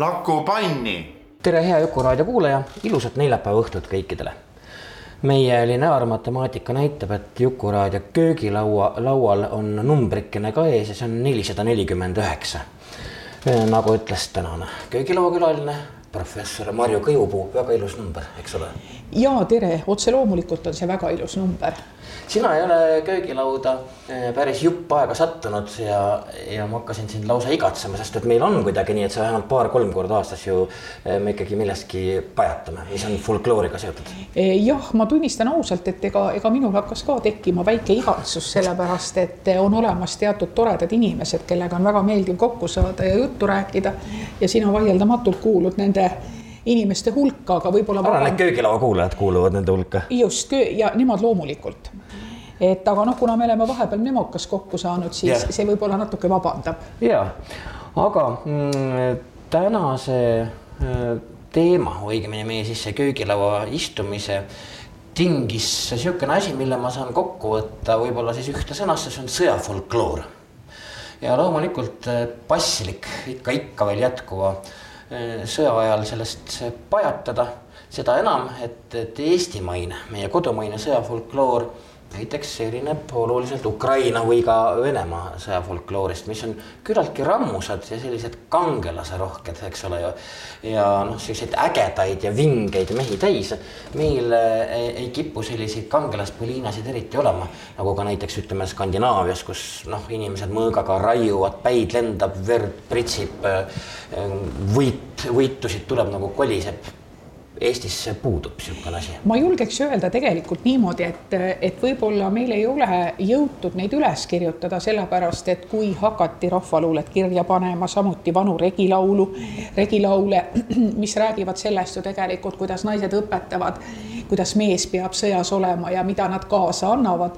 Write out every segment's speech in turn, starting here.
Laku panni. tere, hea Jukuraadio kuulaja, ilusat neljapäeva õhtut kõikidele. meie lineaarmatemaatika näitab, et Jukuraadio köögilaua, laual on numbrikene ka ees ja see on nelisada nelikümmend üheksa. nagu ütles tänane köögilauakülaline, professor Marju Kõjupuu, väga ilus number, eks ole? Ja tere, otse loomulikult on see väga ilus number sina ei ole köögilauda eh, päris jupp aega sattunud ja, ja ma hakkasin sind lausa igatsema, sest et meil on kuidagi nii, et see vähemalt paar-kolm korda aastas ju eh, me ikkagi millestki pajatame, mis on folklooriga seotud. Eh, jah, ma tunnistan ausalt, et ega, ega minul hakkas ka tekkima väike igatsus, sellepärast et on olemas teatud toredad inimesed, kellega on väga meeldiv kokku saada ja juttu rääkida. ja sina vaieldamatult kuulud nende inimeste hulka, aga võib-olla. arvan, et köögilaua kuulajad kuuluvad nende hulka. just, ja nemad loomulikult et aga noh, kuna me oleme vahepeal Nemokas kokku saanud, siis yeah. see võib-olla natuke vabandab. ja, aga mm, tänase äh, teema, õigemini meie siis see köögilaua istumise tingis niisugune asi, mille ma saan kokku võtta võib-olla siis ühte sõnasse, see on sõjafolkloor. ja loomulikult äh, paslik ikka, ikka veel jätkuva äh, sõja ajal sellest pajatada, seda enam, et, et eestimaine, meie kodumaine sõjafolkloor näiteks erineb oluliselt Ukraina või ka Venemaa sõjafolkloorist, mis on küllaltki rammusad ja sellised kangelaserohked, eks ole ju. ja noh, selliseid ägedaid ja vingeid mehi täis. meil ei, ei kipu selliseid kangelaspoliinasid eriti olema, nagu ka näiteks ütleme Skandinaavias, kus noh, inimesed mõõgaga raiuvad, päid lendab, verd pritsib, võit, võitusid tuleb nagu koliseb Eestis puudub niisugune asi? ma julgeks öelda tegelikult niimoodi, et, et võib-olla meil ei ole jõutud neid üles kirjutada, sellepärast et kui hakati rahvaluulet kirja panema, samuti vanu regilaulu, regilaule, mis räägivad sellest ju tegelikult, kuidas naised õpetavad, kuidas mees peab sõjas olema ja mida nad kaasa annavad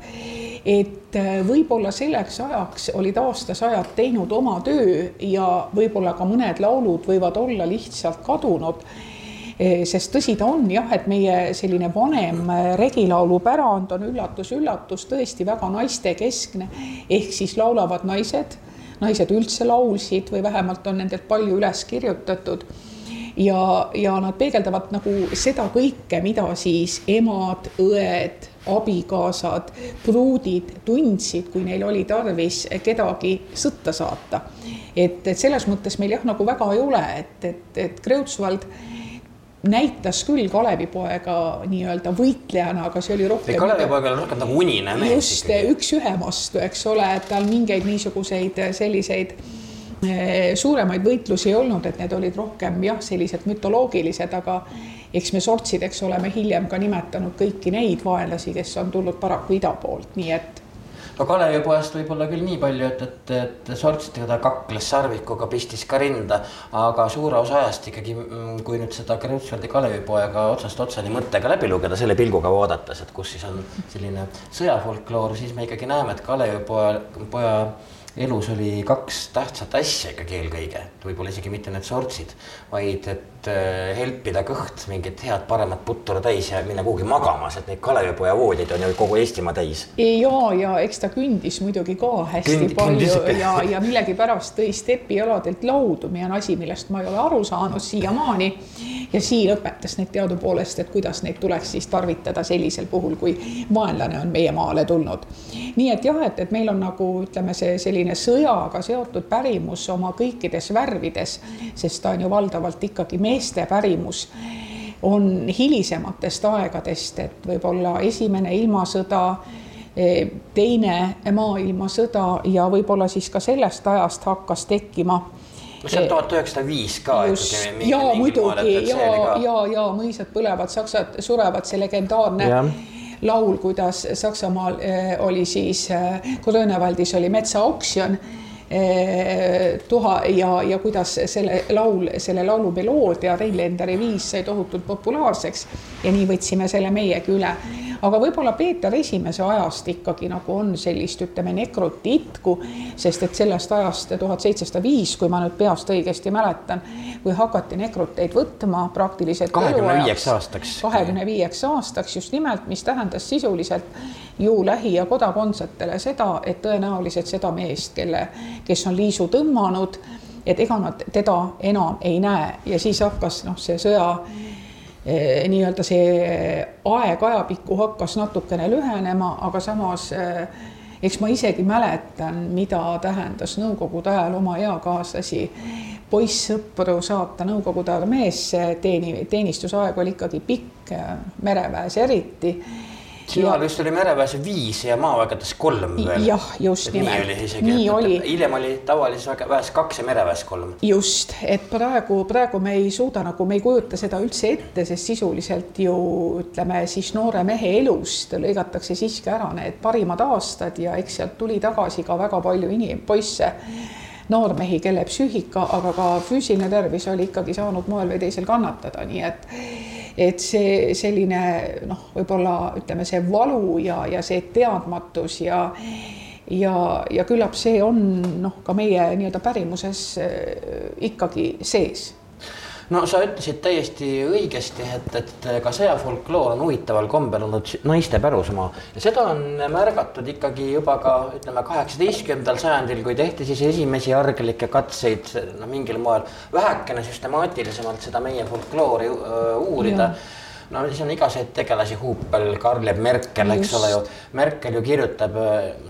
et võib-olla selleks ajaks olid aastasajad teinud oma töö ja võib-olla ka mõned laulud võivad olla lihtsalt kadunud sest tõsi ta on jah, et meie selline vanem eh, regilaulu pärand on üllatus-üllatus tõesti väga naistekeskne, ehk siis laulavad naised, naised üldse laulsid või vähemalt on nendelt palju üles kirjutatud ja, ja nad peegeldavad nagu seda kõike, mida siis emad, õed, abikaasad, pruudid tundsid, kui neil oli tarvis kedagi sõtta saata. et, et selles mõttes meil jah, nagu väga ei ole, et, et, et Kreutzwald näitas küll Kalevipoega nii-öelda võitlejana, aga see oli rohkem. Kalevipoeg oli rohkem nagu unine mees. just üks-ühe vastu, eks ole, et tal mingeid niisuguseid selliseid eh, suuremaid võitlusi ei olnud, et need olid rohkem jah, sellised mütoloogilised, aga eks me sortsideks oleme hiljem ka nimetanud kõiki neid vaenlasi, kes on tulnud paraku ida poolt, nii et no Kalevipojast võib-olla küll nii palju, et, et, et sortsidega ta kakles sarvikuga, pistis ka rinda, aga suure osa ajast ikkagi, mm, kui nüüd seda Kreutzwaldi Kalevipoega otsast otsani mõttega läbi lugeda, selle pilguga vaadates, et kus siis on selline sõjafolkloor, siis me ikkagi näeme, et Kalevipoja, poja elus oli kaks tähtsat asja ikkagi eelkõige, võib-olla isegi mitte need sortsid, vaid et äh, helpida kõht mingit head paremat putru täis ja minna kuhugi magama, sest neid Kalevipoja voodeid on ju kogu Eestimaa täis. ja, ja eks ta kündis muidugi ka hästi Künd, palju ja, ja millegipärast tõi stepialadelt laudu, mis on asi, millest ma ei ole aru saanud siiamaani. ja siin õpetas neid teadupoolest, et kuidas neid tuleks siis tarvitada sellisel puhul, kui vaenlane on meie maale tulnud. nii et jah, et, et meil on nagu ütleme, see selline selline sõjaga seotud pärimus oma kõikides värvides, sest ta on ju valdavalt ikkagi meeste pärimus, on hilisematest aegadest, et võib-olla esimene ilmasõda, e, teine maailmasõda ja võib-olla siis ka sellest ajast hakkas tekkima no see on tuhat üheksasada viis ka. ja muidugi ja, ja, ja mõisad põlevad, saksad surevad, see legendaarne ja. Laul, kuidas Saksamaal äh, oli siis Grönewaldis oli metsaoksjon Eh, tuha ja, ja kuidas selle laul, selle laulu meloodia Reinlenderi viis sai tohutult populaarseks ja nii võtsime selle meiegi üle. Aga võib-olla Peeter Esimese ajast ikkagi nagu on sellist, ütleme, nekruti itku, sest et sellest ajast tuhat seitsesada viis, kui ma nüüd peast õigesti mäletan, kui hakati nekruteid võtma praktiliselt kahekümne viieks aastaks. kahekümne viieks aastaks just nimelt, mis tähendas sisuliselt ju lähi- ja kodakondsetele seda, et tõenäoliselt seda meest, kelle, kes on liisu tõmmanud, et ega nad teda enam ei näe ja siis hakkas noh, see sõja eh, nii-öelda see aeg ajapikku hakkas natukene lühenema, aga samas eh, eks ma isegi mäletan, mida tähendas nõukogude ajal oma eakaaslasi. Poissõpru saata Nõukogude armeesse, teeni, teenistusaeg oli ikkagi pikk, mereväes eriti sinul vist oli mereväes viis ja maavägedes kolm veel. jah, just nimelt. nii oli isegi. nii oli. hiljem oli tavalises väes kaks ja mereväes kolm. just, et praegu, praegu me ei suuda nagu, me ei kujuta seda üldse ette, sest sisuliselt ju ütleme siis noore mehe elust lõigatakse siiski ära need parimad aastad ja eks sealt tuli tagasi ka väga palju inim-, poisse noormehi, kelle psüühika, aga ka füüsiline tervis oli ikkagi saanud moel või teisel kannatada, nii et et see selline noh, võib-olla ütleme, see valu ja, ja see teadmatus ja ja, ja küllap see on noh, ka meie nii-öelda pärimuses äh, ikkagi sees no sa ütlesid täiesti õigesti, et, et ka sõjafolkloor on huvitaval kombel olnud naiste pärusmaa. Ja seda on märgatud ikkagi juba ka ütleme kaheksateistkümnendal sajandil, kui tehti siis esimesi arglikke katseid no mingil moel vähekene süstemaatilisemalt seda meie folkloori uurida. No siis on igasuguseid tegelasi, Huupel, Karl Merkel, eks ole ju. Merkel ju kirjutab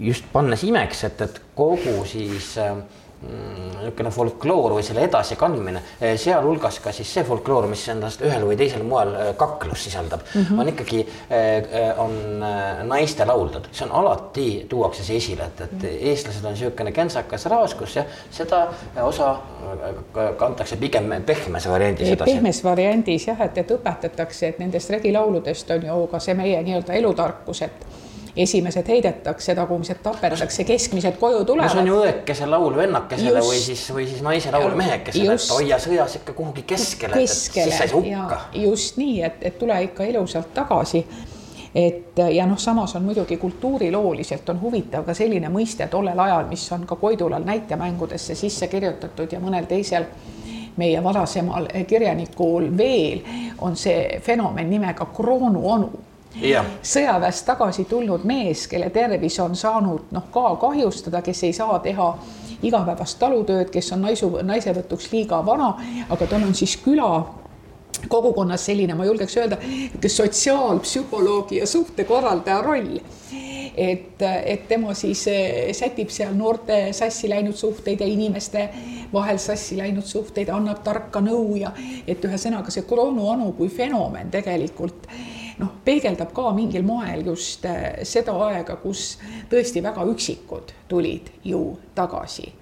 just pannes imeks, et, et kogu siis äh, niisugune folkloor või selle edasikandmine, eh, sealhulgas ka siis see folkloor, mis endast ühel või teisel moel eh, kaklust sisaldab mm, -hmm. on ikkagi, eh, on naiste lauldud, see on alati, tuuakse see esile, et, et mhm. eestlased on niisugune kentsakas rahvas, kus jah, seda osa kantakse pigem pehmes variandis edasi. pehmes variandis jah, et, et õpetatakse, et nendest regilauludest on ju ka see meie nii-öelda elutarkus, et esimesed heidetakse, tagumised tapetakse, keskmised koju tulevad. see on ju õekese laul vennakesele just, või siis, või siis naise laul mehekesele, et hoia sõjas ikka kuhugi keskele, keskele, siis sa ei hukka. just nii, et, et tule ikka ilusalt tagasi. Et ja noh, samas on muidugi kultuurilooliselt on huvitav ka selline mõiste tollel ajal, mis on ka Koidulal näitemängudesse sisse kirjutatud ja mõnel teisel meie varasemal kirjanikul veel on see fenomen nimega kroonuonu Ja. sõjaväest tagasi tulnud mees, kelle tervis on saanud noh, ka kahjustada, kes ei saa teha igapäevast talutööd, kes on naisu, naisevõtuks liiga vana, aga tal on siis küla kogukonnas selline, ma julgeks öelda, sotsiaalpsühholoogi ja suhtekorraldaja roll et, et tema siis eh, sätib seal noorte sassi läinud suhteid ja inimeste vahel sassi läinud suhteid, annab tarka nõu ja et ühesõnaga see koroonaonu kui fenomen tegelikult noh, peegeldab ka mingil moel just äh, seda aega, kus tõesti väga üksikud tulid ju tagasi.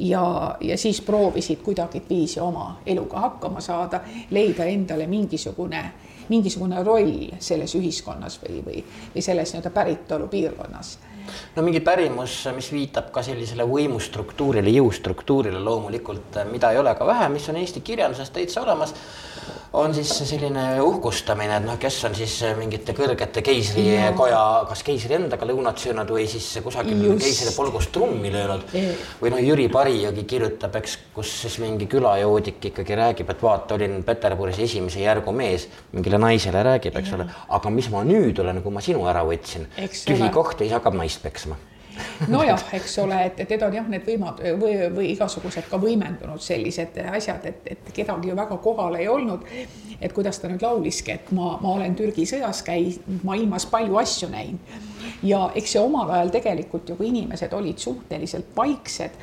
Ja, ja siis proovisid kuidagiviisi oma eluga hakkama saada, leida endale mingisugune, mingisugune roll selles ühiskonnas või, või, või selles nii-öelda päritolu piirkonnas no mingi pärimus, mis viitab ka sellisele võimustruktuurile, jõustruktuurile loomulikult, mida ei ole ka vähe, mis on Eesti kirjanduses täitsa olemas on siis selline uhkustamine, et noh, kes on siis mingite kõrgete keisrikoja, kas keisri endaga lõunat söönud või siis kusagil keisri polgust trummi löönud. või noh, Jüri Parijõgi kirjutab, eks, kus siis mingi külajoodik ikkagi räägib, et vaata, olin Peterburis esimese järgu mees, mingile naisele räägib, eks ole, aga mis ma nüüd olen, kui ma sinu ära võtsin, tühi koht ja siis hakkab naist peksma nojah, eks ole, et, et need on jah, need võimad või, või igasugused ka võimendunud sellised asjad, et, et kedagi ju väga kohal ei olnud. et kuidas ta nüüd lauliski, et ma, ma olen Türgi sõjas käinud maailmas palju asju näinud. ja eks see omal ajal tegelikult ju, kui inimesed olid suhteliselt vaiksed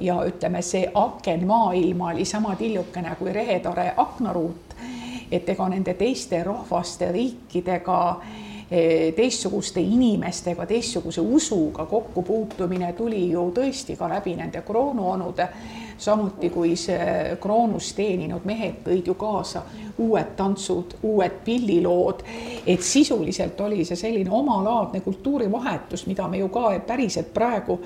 ja ütleme, see aken maailma oli sama tillukene kui rehetare aknaruut, et ega nende teiste rahvaste, riikidega Eh, teistsuguste inimestega, teistsuguse usuga kokkupuutumine tuli ju tõesti ka läbi nende kroonuonude, samuti kui see kroonust teeninud mehed tõid ju kaasa uued tantsud, uued pillilood, et sisuliselt oli see selline omalaadne kultuurivahetus, mida me ju ka päriselt praegu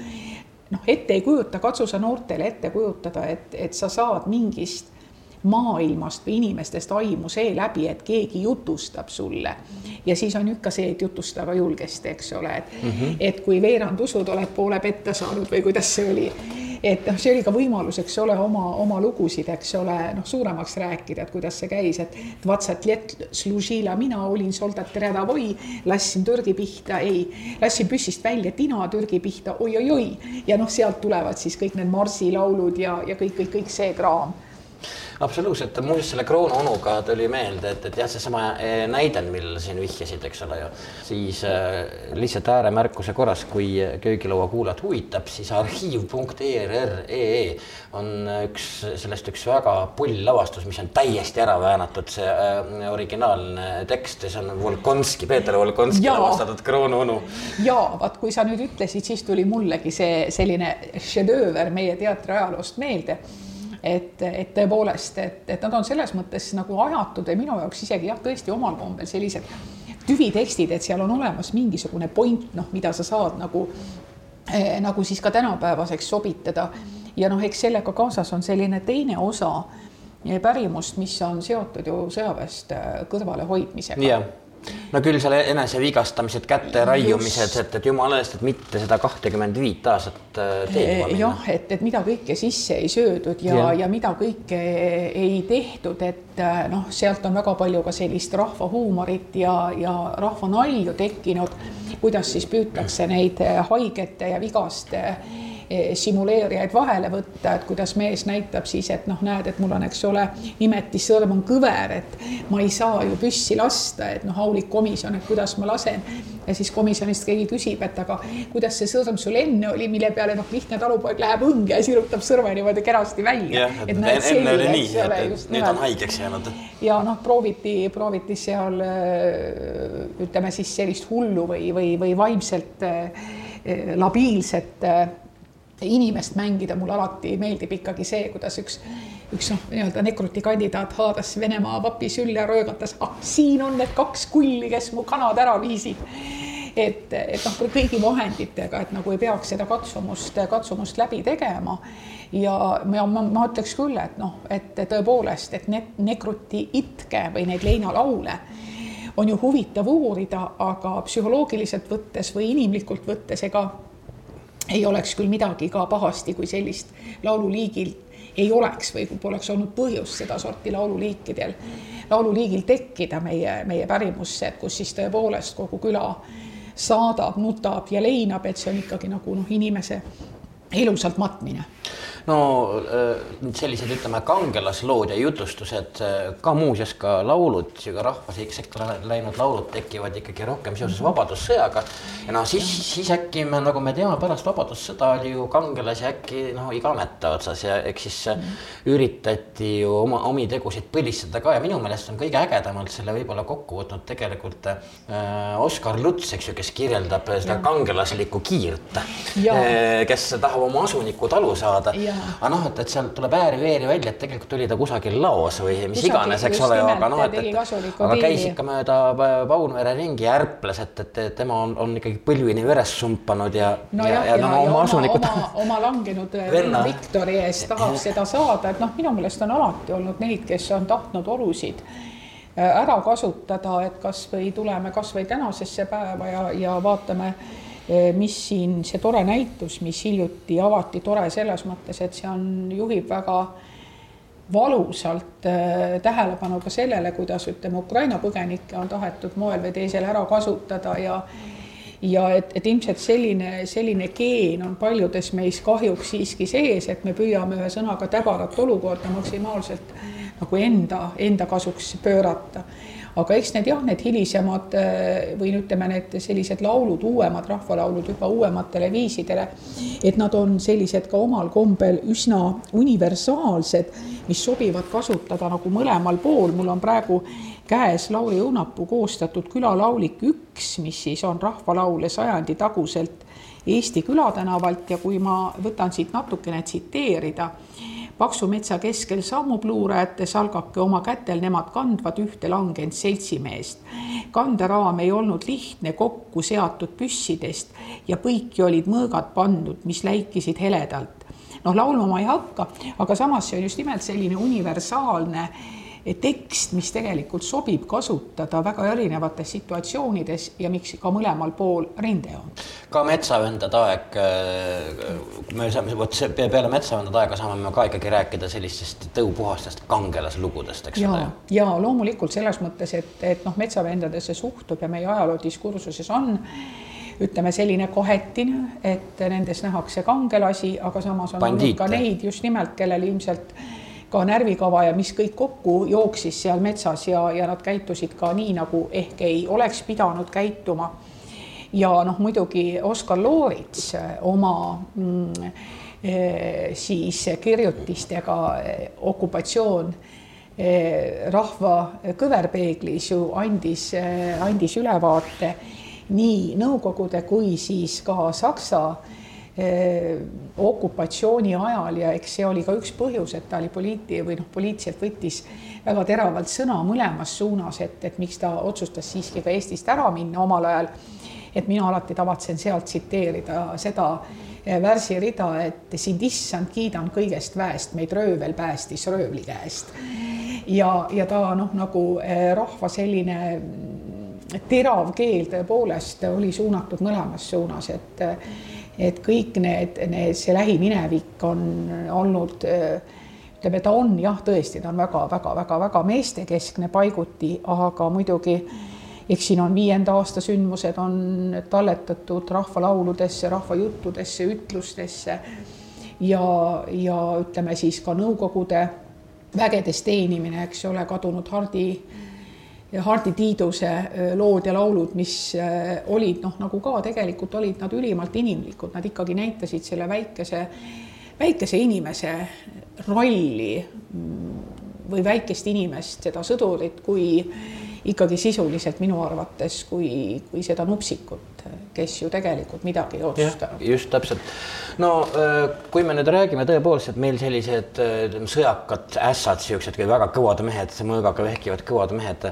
noh, ette ei kujuta, katsu sa noortele ette kujutada, et, et sa saad mingist maailmast või inimestest aimu seeläbi, et keegi jutustab sulle. ja siis on ikka see, et jutusta ka julgesti, eks ole, et mm, -hmm. et kui veerand usud oled poole petta saanud või kuidas see oli et noh, see oli ka võimalus, eks ole, oma, oma lugusid, eks ole, noh, suuremaks rääkida, et kuidas see käis, et vatsat let služila, mina olin soldat redavoi, lasin Türgi pihta, ei, lasin püssist välja tina Türgi pihta oi,, oi-oi-oi. ja noh, sealt tulevad siis kõik need marsilaulud ja, ja kõik, kõik, kõik see kraam absoluutselt, muuseas selle Kroonu onuga tuli meelde, et, et jah, seesama eh, näide, millele siin vihjasid, eks ole ju, siis äh, lihtsalt ääremärkuse korras, kui köögilaua kuulajat huvitab, siis arhiiv.err.ee e on üks sellest üks väga pull lavastus, mis on täiesti ära väänatud, see äh, originaalne tekst ja see on Volkonski, Peeter Volkonski lavastatud Kroonu onu. ja vaat, kui sa nüüd ütlesid, siis tuli mullegi see selline šedööver meie teatri ajaloost meelde et, et tõepoolest, et, et nad on selles mõttes nagu ajatud ja minu jaoks isegi jah, tõesti omal kombel sellised tüvitekstid, et seal on olemas mingisugune point, noh, mida sa saad nagu eh, nagu siis ka tänapäevaseks sobitada. ja noh, eks sellega kaasas on selline teine osa eh, pärimust, mis on seotud ju sõjaväest eh, kõrvalehoidmisega yeah no küll seal enesevigastamised, käte raiumised, et, et jumala eest, et mitte seda kahtekümmend viit aastat äh, minna. jah, et, et mida kõike sisse ei söödud ja, ja., ja mida kõike ei tehtud, et äh, noh, sealt on väga palju ka sellist rahvahuumorit ja, ja rahvanalju tekkinud, kuidas siis püütakse neid haigete ja vigaste simuleerijaid vahele võtta, et kuidas mees näitab siis, et noh, näed, et mul on, eks ole, imetissõrm on kõver, et ma ei saa ju püssi lasta, et noh, aulik komisjon, et kuidas ma lasen. ja siis komisjonist keegi küsib, et aga kuidas see sõrm sul enne oli, mille peale noh, lihtne talupoeg läheb õnge ja sirutab sõrme niimoodi kenasti välja. et näed, enne oli nii, et nüüd on haigeks jäänud. ja noh, prooviti, prooviti seal ütleme siis sellist hullu või, või, või vaimselt labiilset inimest mängida, mulle alati meeldib ikkagi see, kuidas üks, üks noh, nii-öelda nekruti kandidaat haadas Venemaa vapi sülle ja röögatas, ah siin on need kaks kulli, kes mu kanad ära viisid. et, et noh, kõigi vahenditega, et nagu ei peaks seda katsumust, katsumust läbi tegema. ja ma, ma, ma ütleks küll, et noh, et tõepoolest, et need nekruti itke või neid leinalaule on ju huvitav uurida, aga psühholoogiliselt võttes või inimlikult võttes, ega ei oleks küll midagi ka pahasti, kui sellist laululiigil ei oleks või kui poleks olnud põhjust sedasorti laululiikidel, laululiigil tekkida meie, meie pärimusse, kus siis tõepoolest kogu küla saadab, nutab ja leinab, et see on ikkagi nagu noh, inimese ilusalt matmine no äh, sellised, ütleme, kangelaslood ja jutustused, äh, ka muuseas ka laulud, sihuke rahvussekka läinud laulud tekivad ikkagi rohkem seoses Vabadussõjaga. ja noh, siis, siis äkki me, nagu me teame, pärast Vabadussõda oli ju kangelasi äkki noh, iga ameti otsas ja eks siis mm. üritati ju oma, omi tegusid põlistada ka ja minu meelest on kõige ägedamalt selle võib-olla kokku võtnud tegelikult äh, Oskar Luts, eks ju, kes kirjeldab seda ja. kangelaslikku kiirt, kes tahab oma asunikku talu saada aga noh, et, et sealt tuleb ääri-veeri välja, et tegelikult oli ta kusagil laos või mis kusagil, iganes, eks ole, aga noh, et, et aga käis ikka mööda Paunvere ringi ja ärples, et, et tema on, on ikkagi põlvini veres sumpanud ja no, ja, ja, ja, no, oma asunikut. oma, oma langenud äh, venna Viktori eest tahab seda saada, et noh, minu meelest on alati olnud neid, kes on tahtnud olusid äh, ära kasutada, et kasvõi tuleme kasvõi tänasesse päeva ja, ja vaatame Eh, mis siin see tore näitus, mis hiljuti avati, tore selles mõttes, et see on, juhib väga valusalt äh, tähelepanu ka sellele, kuidas ütleme, Ukraina põgenikke on tahetud moel või teisel ära kasutada ja ja et, et ilmselt selline, selline geen on paljudes meis kahjuks siiski sees, et me püüame ühesõnaga täbarat olukorda maksimaalselt nagu enda, enda kasuks pöörata aga eks need jah, need hilisemad äh, või ütleme, need sellised laulud, uuemad rahvalaulud juba uuematele viisidele, et nad on sellised ka omal kombel üsna universaalsed, mis sobivad kasutada nagu mõlemal pool, mul on praegu käes Lauri Õunapuu koostatud külalaulik üks, mis siis on rahvalaule sajandi taguselt Eesti külatänavalt ja kui ma võtan siit natukene tsiteerida, paksu metsa keskel sammub luurajate salgake oma kätel, nemad kandvad ühte langenud seltsimeest. kanderaam ei olnud lihtne kokku seatud püssidest ja põiki olid mõõgad pandud, mis läikisid heledalt. noh, laulma ma ei hakka, aga samas see on just nimelt selline universaalne tekst, mis tegelikult sobib kasutada väga erinevates situatsioonides ja miks ka mõlemal pool rindejoont. ka metsavendade aeg, kui me saame, vot see peale metsavendade aega saame me ka ikkagi rääkida sellistest tõupuhastest kangelaslugudest, eks ja, ole. ja loomulikult selles mõttes, et, et noh, metsavendadesse suhtub ja meie ajaloodiskursuses on ütleme selline kahetine, et nendes nähakse kangelasi, aga samas on Bandiite. olnud ka neid just nimelt, kellel ilmselt ka närvikava ja mis kõik kokku jooksis seal metsas ja, ja nad käitusid ka nii, nagu ehk ei oleks pidanud käituma. ja noh, muidugi Oskar Loorits oma mm, eh, siis kirjutistega eh, okupatsioon eh, rahva kõverpeeglis ju andis, andis ülevaate nii Nõukogude kui siis ka Saksa okupatsiooni ajal ja eks see oli ka üks põhjus, et ta oli poliiti- või noh, poliitiliselt võttis väga teravalt sõna mõlemas suunas, et, et miks ta otsustas siiski ka Eestist ära minna omal ajal. et mina alati tavatsen sealt tsiteerida seda eh, värsirida, et sind issand kiidan kõigest väest, meid röövel päästis röövli käest. ja, ja ta noh, nagu eh, rahva selline mm, terav keel tõepoolest oli suunatud mõlemas suunas, et et kõik need, need, see lähiminevik on olnud ütleme, ta on jah, tõesti, ta on väga-väga-väga-väga meestekeskne paiguti, aga muidugi eks siin on viienda aasta sündmused on talletatud rahvalauludesse, rahvajuttudesse, ütlustesse ja, ja ütleme siis ka Nõukogude vägedes teenimine, eks ole, kadunud Hardi Hardi Tiiduse lood ja laulud, mis olid noh, nagu ka tegelikult olid nad ülimalt inimlikud, nad ikkagi näitasid selle väikese, väikese inimese rolli mm, või väikest inimest, seda sõdurit, kui ikkagi sisuliselt minu arvates kui, kui seda nupsikut, kes ju tegelikult midagi ei otsustanud. just täpselt. no kui me nüüd räägime tõepoolest, et meil sellised sõjakad ässad, siuksed väga kõvad mehed, mõõgaga vehkivad kõvad mehed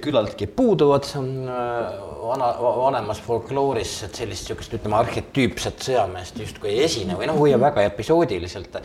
küllaltki puuduvad vana, vanemas folklooris, et sellist niisugust, ütleme, arhetüüpset sõjameest justkui ei esine või noh, või väga episoodiliselt,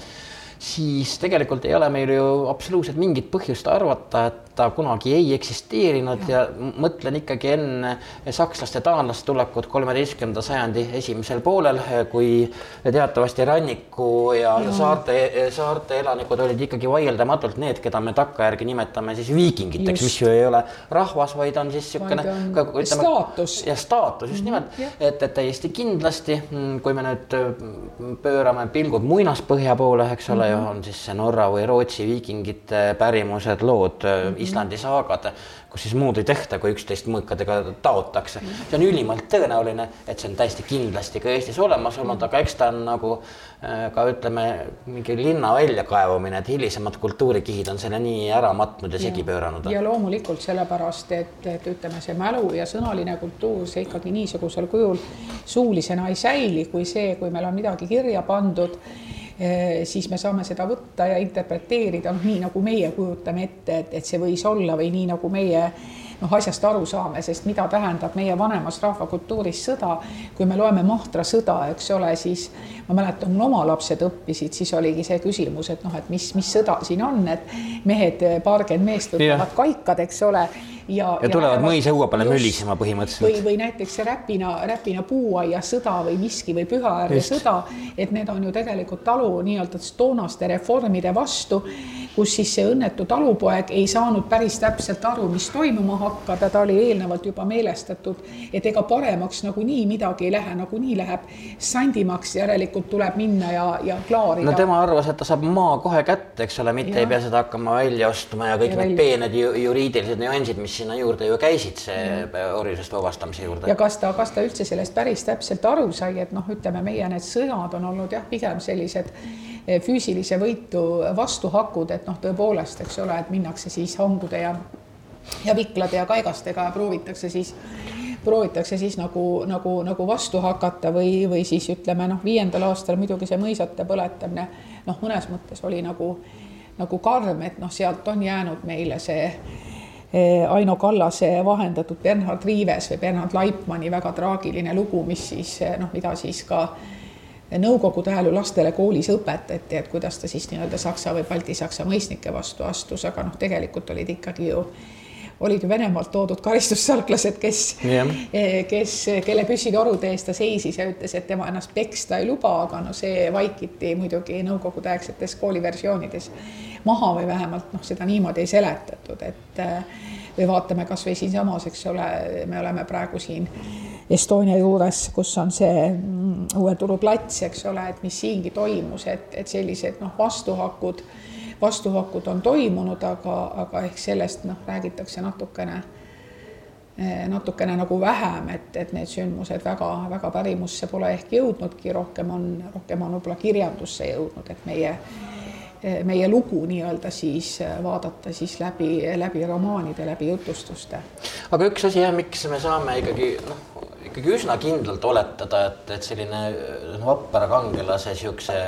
siis tegelikult ei ole meil ju absoluutselt mingit põhjust arvata, et ta kunagi ei eksisteerinud. Ja, ja mõtlen ikkagi enne sakslaste, taanlaste tulekut kolmeteistkümnenda sajandi esimesel poolel, kui teatavasti ranniku ja, ja saarte, saarte elanikud olid ikkagi vaieldamatult need, keda me takkajärgi nimetame siis viikingiteks, mis ju ei ole rahvas, vaid on siis niisugune staatus. ja staatus just nimelt. Mm, -hmm, et, et täiesti kindlasti, mm, kui me nüüd mm, pöörame pilgud muinaspõhja poole, eks ole mm, -hmm. On siis see Norra või Rootsi viikingite pärimused, lood mm, -hmm Islandi saagad, kus siis muud ei tehta, kui üksteist mõõkadega taotakse. see on ülimalt tõenäoline, et see on täiesti kindlasti ka Eestis olemas olnud, aga eks ta on nagu äh, ka ütleme, mingi linna väljakaevamine, et hilisemad kultuurikihid on selle nii ära matnud ja segi pööranud. ja loomulikult sellepärast, et, et ütleme, see mälu ja sõnaline kultuur, see ikkagi niisugusel kujul suulisena ei säili, kui see, kui meil on midagi kirja pandud siis me saame seda võtta ja interpreteerida, noh, nii nagu meie kujutame ette, et, et see võis olla või nii nagu meie noh, asjast aru saame, sest mida tähendab meie vanemas rahvakultuuris sõda, kui me loeme Mahtra sõda, eks ole, siis ma mäletan, mul oma lapsed õppisid, siis oligi see küsimus, et noh, et mis, mis sõda siin on, et mehed, paarkümmend meest võtavad kaikad, eks ole ja, ja tulevad mõisaõue peale mölisema põhimõtteliselt. või, või näiteks see Räpina, Räpina puuaia sõda või Miski või Pühaääre sõda, et need on ju tegelikult talu nii-öelda toonaste reformide vastu, kus siis see õnnetu talupoeg ei saanud päris täpselt aru, mis toimuma hakkab ja ta oli eelnevalt juba meelestatud, et ega paremaks nagunii midagi ei lähe, nagunii läheb sandimaks, järelikult tuleb minna ja, ja klaarida. no tema arvas, et ta saab maa kohe kätte, eks ole, mitte ja. ei pea seda hakkama välja ostma ja kõik ja need peened ju, juriidilised nüansid, mis sinna juurde ju käisid, see orjusest vabastamise juurde. ja kas ta, kas ta üldse sellest päris täpselt aru sai, et noh, ütleme meie need sõjad on olnud jah, pigem sellised eh, füüsilise võitu vastuhakud, et noh, tõepoolest, eks ole, et minnakse siis hangude ja ja viklade ja kaigastega proovitakse siis proovitakse siis nagu, nagu, nagu vastu hakata või, või siis ütleme noh, viiendal aastal muidugi see mõisate põletamine noh, mõnes mõttes oli nagu, nagu karm, et noh, sealt on jäänud meile see eh, Aino Kallase vahendatud Bernhard Riives või Bernhard Laipmani väga traagiline lugu, mis siis noh, mida siis ka nõukogude ajal ju lastele koolis õpetati, et kuidas ta siis nii-öelda saksa või baltisaksa mõisnike vastu astus, aga noh, tegelikult olid ikkagi ju olid ju Venemaalt toodud karistussalklased, kes yeah., kes, kelle püssitorude eest ta seisis ja ütles, et tema ennast peksta ei luba, aga no see vaikiti muidugi nõukogudeaegsetes kooliversioonides maha või vähemalt noh, seda niimoodi ei seletatud, et või vaatame kasvõi siinsamas, eks ole, me oleme praegu siin Estonia juures, kus on see mm, Uue Turu plats, eks ole, et mis siingi toimus, et, et sellised noh, vastuhakud vastuhakud on toimunud, aga, aga ehk sellest noh, räägitakse natukene, eh, natukene nagu vähem, et, et need sündmused väga-väga pärimusse pole ehk jõudnudki, rohkem on, rohkem on võib-olla kirjandusse jõudnud, et meie eh, meie lugu nii-öelda siis eh, vaadata siis läbi, läbi romaanide, läbi jutustuste. aga üks asi jah, miks me saame ikkagi noh, ikkagi üsna kindlalt oletada, et, et selline vapra kangelase, niisuguse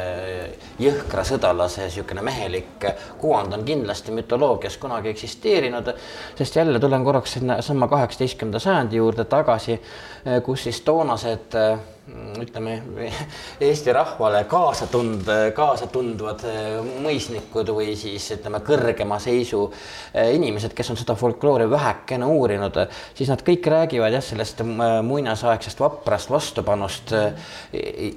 jõhkra sõdalase niisugune mehelik kuvand on kindlasti mütoloogias kunagi eksisteerinud. sest jälle tulen korraks sinna sama kaheksateistkümnenda sajandi juurde tagasi, kus siis toonased ütleme Eesti rahvale kaasa tund-, kaasa tundvad mõisnikud või siis ütleme, kõrgema seisu inimesed, kes on seda folkloori vähekene uurinud, siis nad kõik räägivad jah, sellest muinasaegsest vaprast vastupanust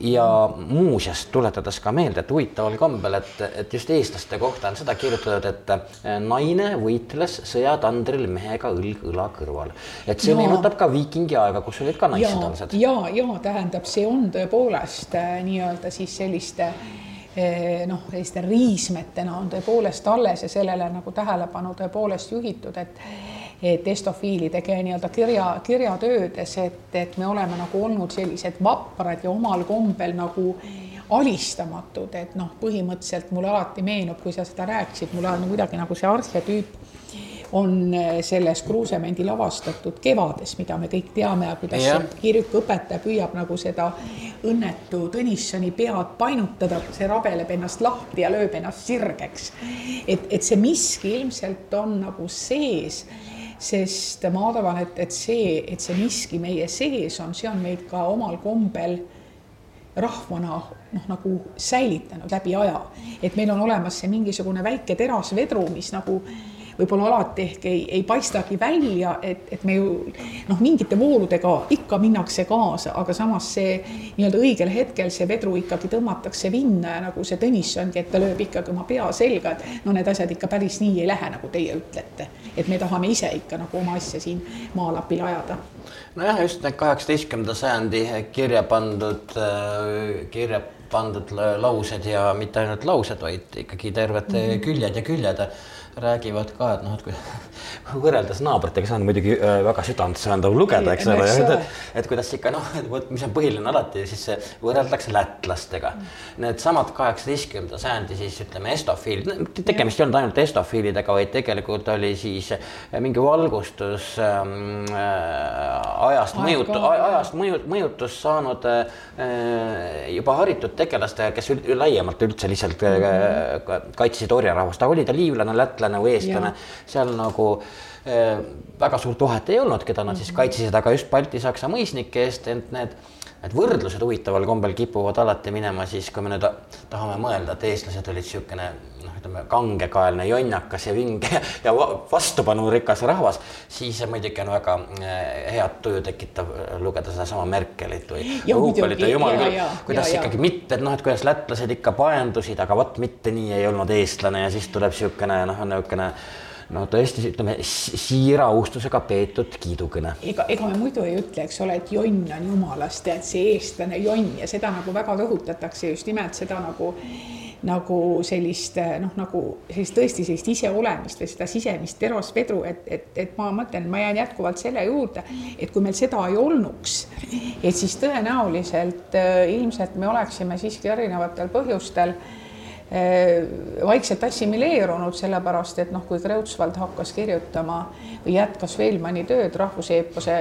ja muuseas tuletades ka meelde, et huvitaval kombel, et, et just eestlaste kohta on seda kirjutatud, et naine võitles sõjatandril mehega õlg õla kõrval. et see meenutab ka viikingi aega, kus olid ka naissõdalased. ja, ja, ja tähendab, tähendab, see on tõepoolest äh, nii-öelda siis selliste äh, noh, selliste riismetena on tõepoolest alles ja sellele nagu tähelepanu tõepoolest juhitud, et et estofiilidega nii-öelda kirja, kirjatöödes, et, et me oleme nagu olnud sellised vaprad ja omal kombel nagu alistamatud, et noh, põhimõtteliselt mulle alati meenub, kui sa seda rääkisid, mulle on kuidagi nagu see arhetüüp on eh, selles Kruusemändi lavastatud Kevades, mida me kõik teame ja kuidas yeah. kirikuõpetaja püüab nagu seda õnnetu Tõnissoni pead painutada, see rabeleb ennast lahti ja lööb ennast sirgeks. et, et see miski ilmselt on nagu sees sest ma arvan, et, et see, et see miski meie sees on, see on meid ka omal kombel rahvana noh, nagu säilitanud läbi aja. et meil on olemas see mingisugune väike terasvedru, mis nagu võib-olla alati ehk ei, ei paistagi välja, et, et me ju noh, mingite vooludega ikka minnakse kaasa, aga samas see nii-öelda õigel hetkel see vedru ikkagi tõmmatakse vinna ja nagu see Tõnissongi, et ta lööb ikkagi oma pea selga, et no need asjad ikka päris nii ei lähe, nagu teie ütlete. et me tahame ise ikka nagu oma asja siin maalapil ajada. nojah, just need kaheksateistkümnenda sajandi kirja pandud, kirja pandud laused ja mitte ainult laused, vaid ikkagi terved mm -hmm. küljed ja küljed räägivad ka, et noh, et kui võrreldes naabritega, see on muidugi äh, väga südantsööndav lugeda, eks ole, et, et kuidas ikka noh, vot mis on põhiline alati, siis võrreldakse lätlastega. Needsamad kaheksateistkümnenda sajandi siis ütleme estofiilid, tegemist ei olnud ainult estofiilidega, vaid tegelikult oli siis mingi valgustus ähm, äh, ajast mõjut-, ajast mõju, mõjutust saanud äh, juba haritud tegelastega, kes ül, laiemalt üldse lihtsalt äh, kaitsesid orjarahvast, aga oli ta liivlane, lätlane või eestlane, seal nagu äh, väga suurt vahet ei olnud, keda nad siis mhm. kaitsesid, aga just baltisaksa mõisnike eest, ent need need võrdlused huvitaval kombel kipuvad alati minema siis, kui me nüüd tahame mõelda, et eestlased olid niisugune ütleme kangekaelne jonnakas ja vinge ja vastupanurikas rahvas, siis muidugi on väga äh, head tuju tekitav lugeda sedasama Merkelit või Ruupelit ja jumal küll, kuidas ja, ikkagi mitte, et noh, et kuidas lätlased ikka paendusid, aga vot mitte nii ei olnud eestlane ja siis tuleb niisugune noh, niisugune no tõesti, ütleme siira austusega peetud kiidukõne. ega, ega me muidu ei ütle, eks ole, et jonn on jumalast ja et see eestlane jonn ja seda nagu väga rõhutatakse just nimelt seda nagu nagu sellist noh, nagu sellist tõesti sellist iseolemist või seda sisemist terosvedru, et, et, et ma mõtlen, ma jään jätkuvalt selle juurde, et kui meil seda ei olnuks, et siis tõenäoliselt äh, ilmselt me oleksime siiski erinevatel põhjustel vaikselt assimileerunud, sellepärast et noh, kui Kreutzwald hakkas kirjutama või jätkas Veilmanni tööd rahvuseepose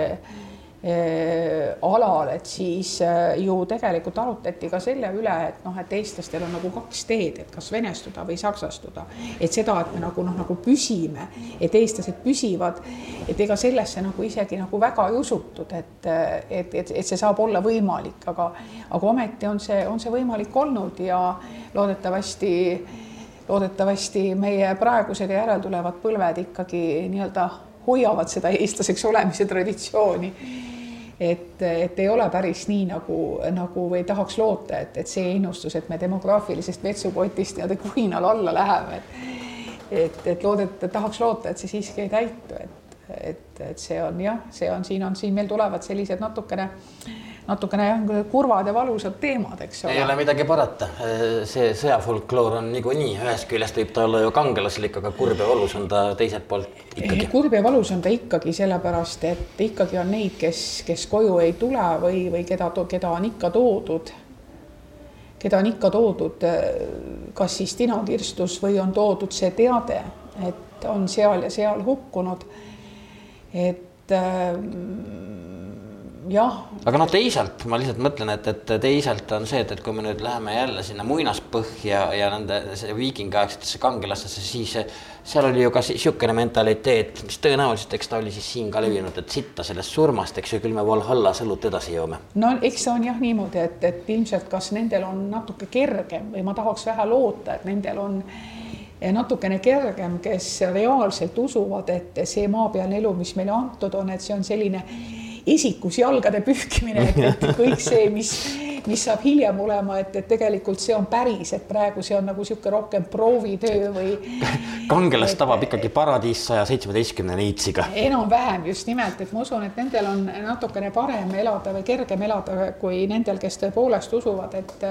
alal, et siis äh, ju tegelikult arutati ka selle üle, et noh, et eestlastel on nagu kaks teed, et kas venestuda või saksastuda. et seda, et me nagu noh, nagu püsime, et eestlased püsivad, et ega sellesse nagu isegi nagu väga ei usutud, et, et, et, et see saab olla võimalik, aga, aga ometi on see, on see võimalik olnud ja loodetavasti loodetavasti meie praegused ja järeltulevad põlved ikkagi nii-öelda hoiavad seda eestlaseks olemise traditsiooni. Et, et ei ole päris nii nagu, nagu või tahaks loota, et, et see ennustus, et me demograafilisest vetsupotist nii-öelda kuhinal alla läheme, et et, et loodet-, tahaks loota, et see siiski ei täitu, et, et, et see on jah, see on, siin on, siin meil tulevad sellised natukene natukene kurvad ja valusad teemad, eks ole. ei ole midagi parata, see sõjafolkloor on niikuinii, ühest küljest võib ta olla ju kangelaslik, aga kurb ja valus on ta teiselt poolt ikkagi. kurb ja valus on ta ikkagi sellepärast, et ikkagi on neid, kes, kes koju ei tule või, või keda, keda on ikka toodud, keda on ikka toodud kas siis tinakirstus või on toodud see teade, et on seal ja seal hukkunud. et jah. Aga noh, teisalt ma lihtsalt mõtlen, et, et teisalt on see, et, et kui me nüüd läheme jälle sinna muinaspõhja ja nende viikingiaegsetesse kangelastesse, siis seal oli ju ka niisugune mentaliteet, mis tõenäoliselt, eks ta oli siis siin ka levinud, et sitta sellest surmast, eks ju, küll me Valhallas õlut edasi joome. no eks see on jah niimoodi, et, et ilmselt kas nendel on natuke kergem või ma tahaks vähe loota, et nendel on natukene kergem, kes reaalselt usuvad, et see maapealne elu, mis meile antud on, et see on selline esikus jalgade pühkimine, et, et kõik see, mis, mis saab hiljem olema, et, et tegelikult see on päris, et praegu see on nagu niisugune rohkem proovitöö või. kangelast tabab ikkagi paradiis saja seitsmeteistkümne neitsiga. enam-vähem just nimelt, et ma usun, et nendel on natukene parem elada või kergem elada kui nendel, kes tõepoolest usuvad, et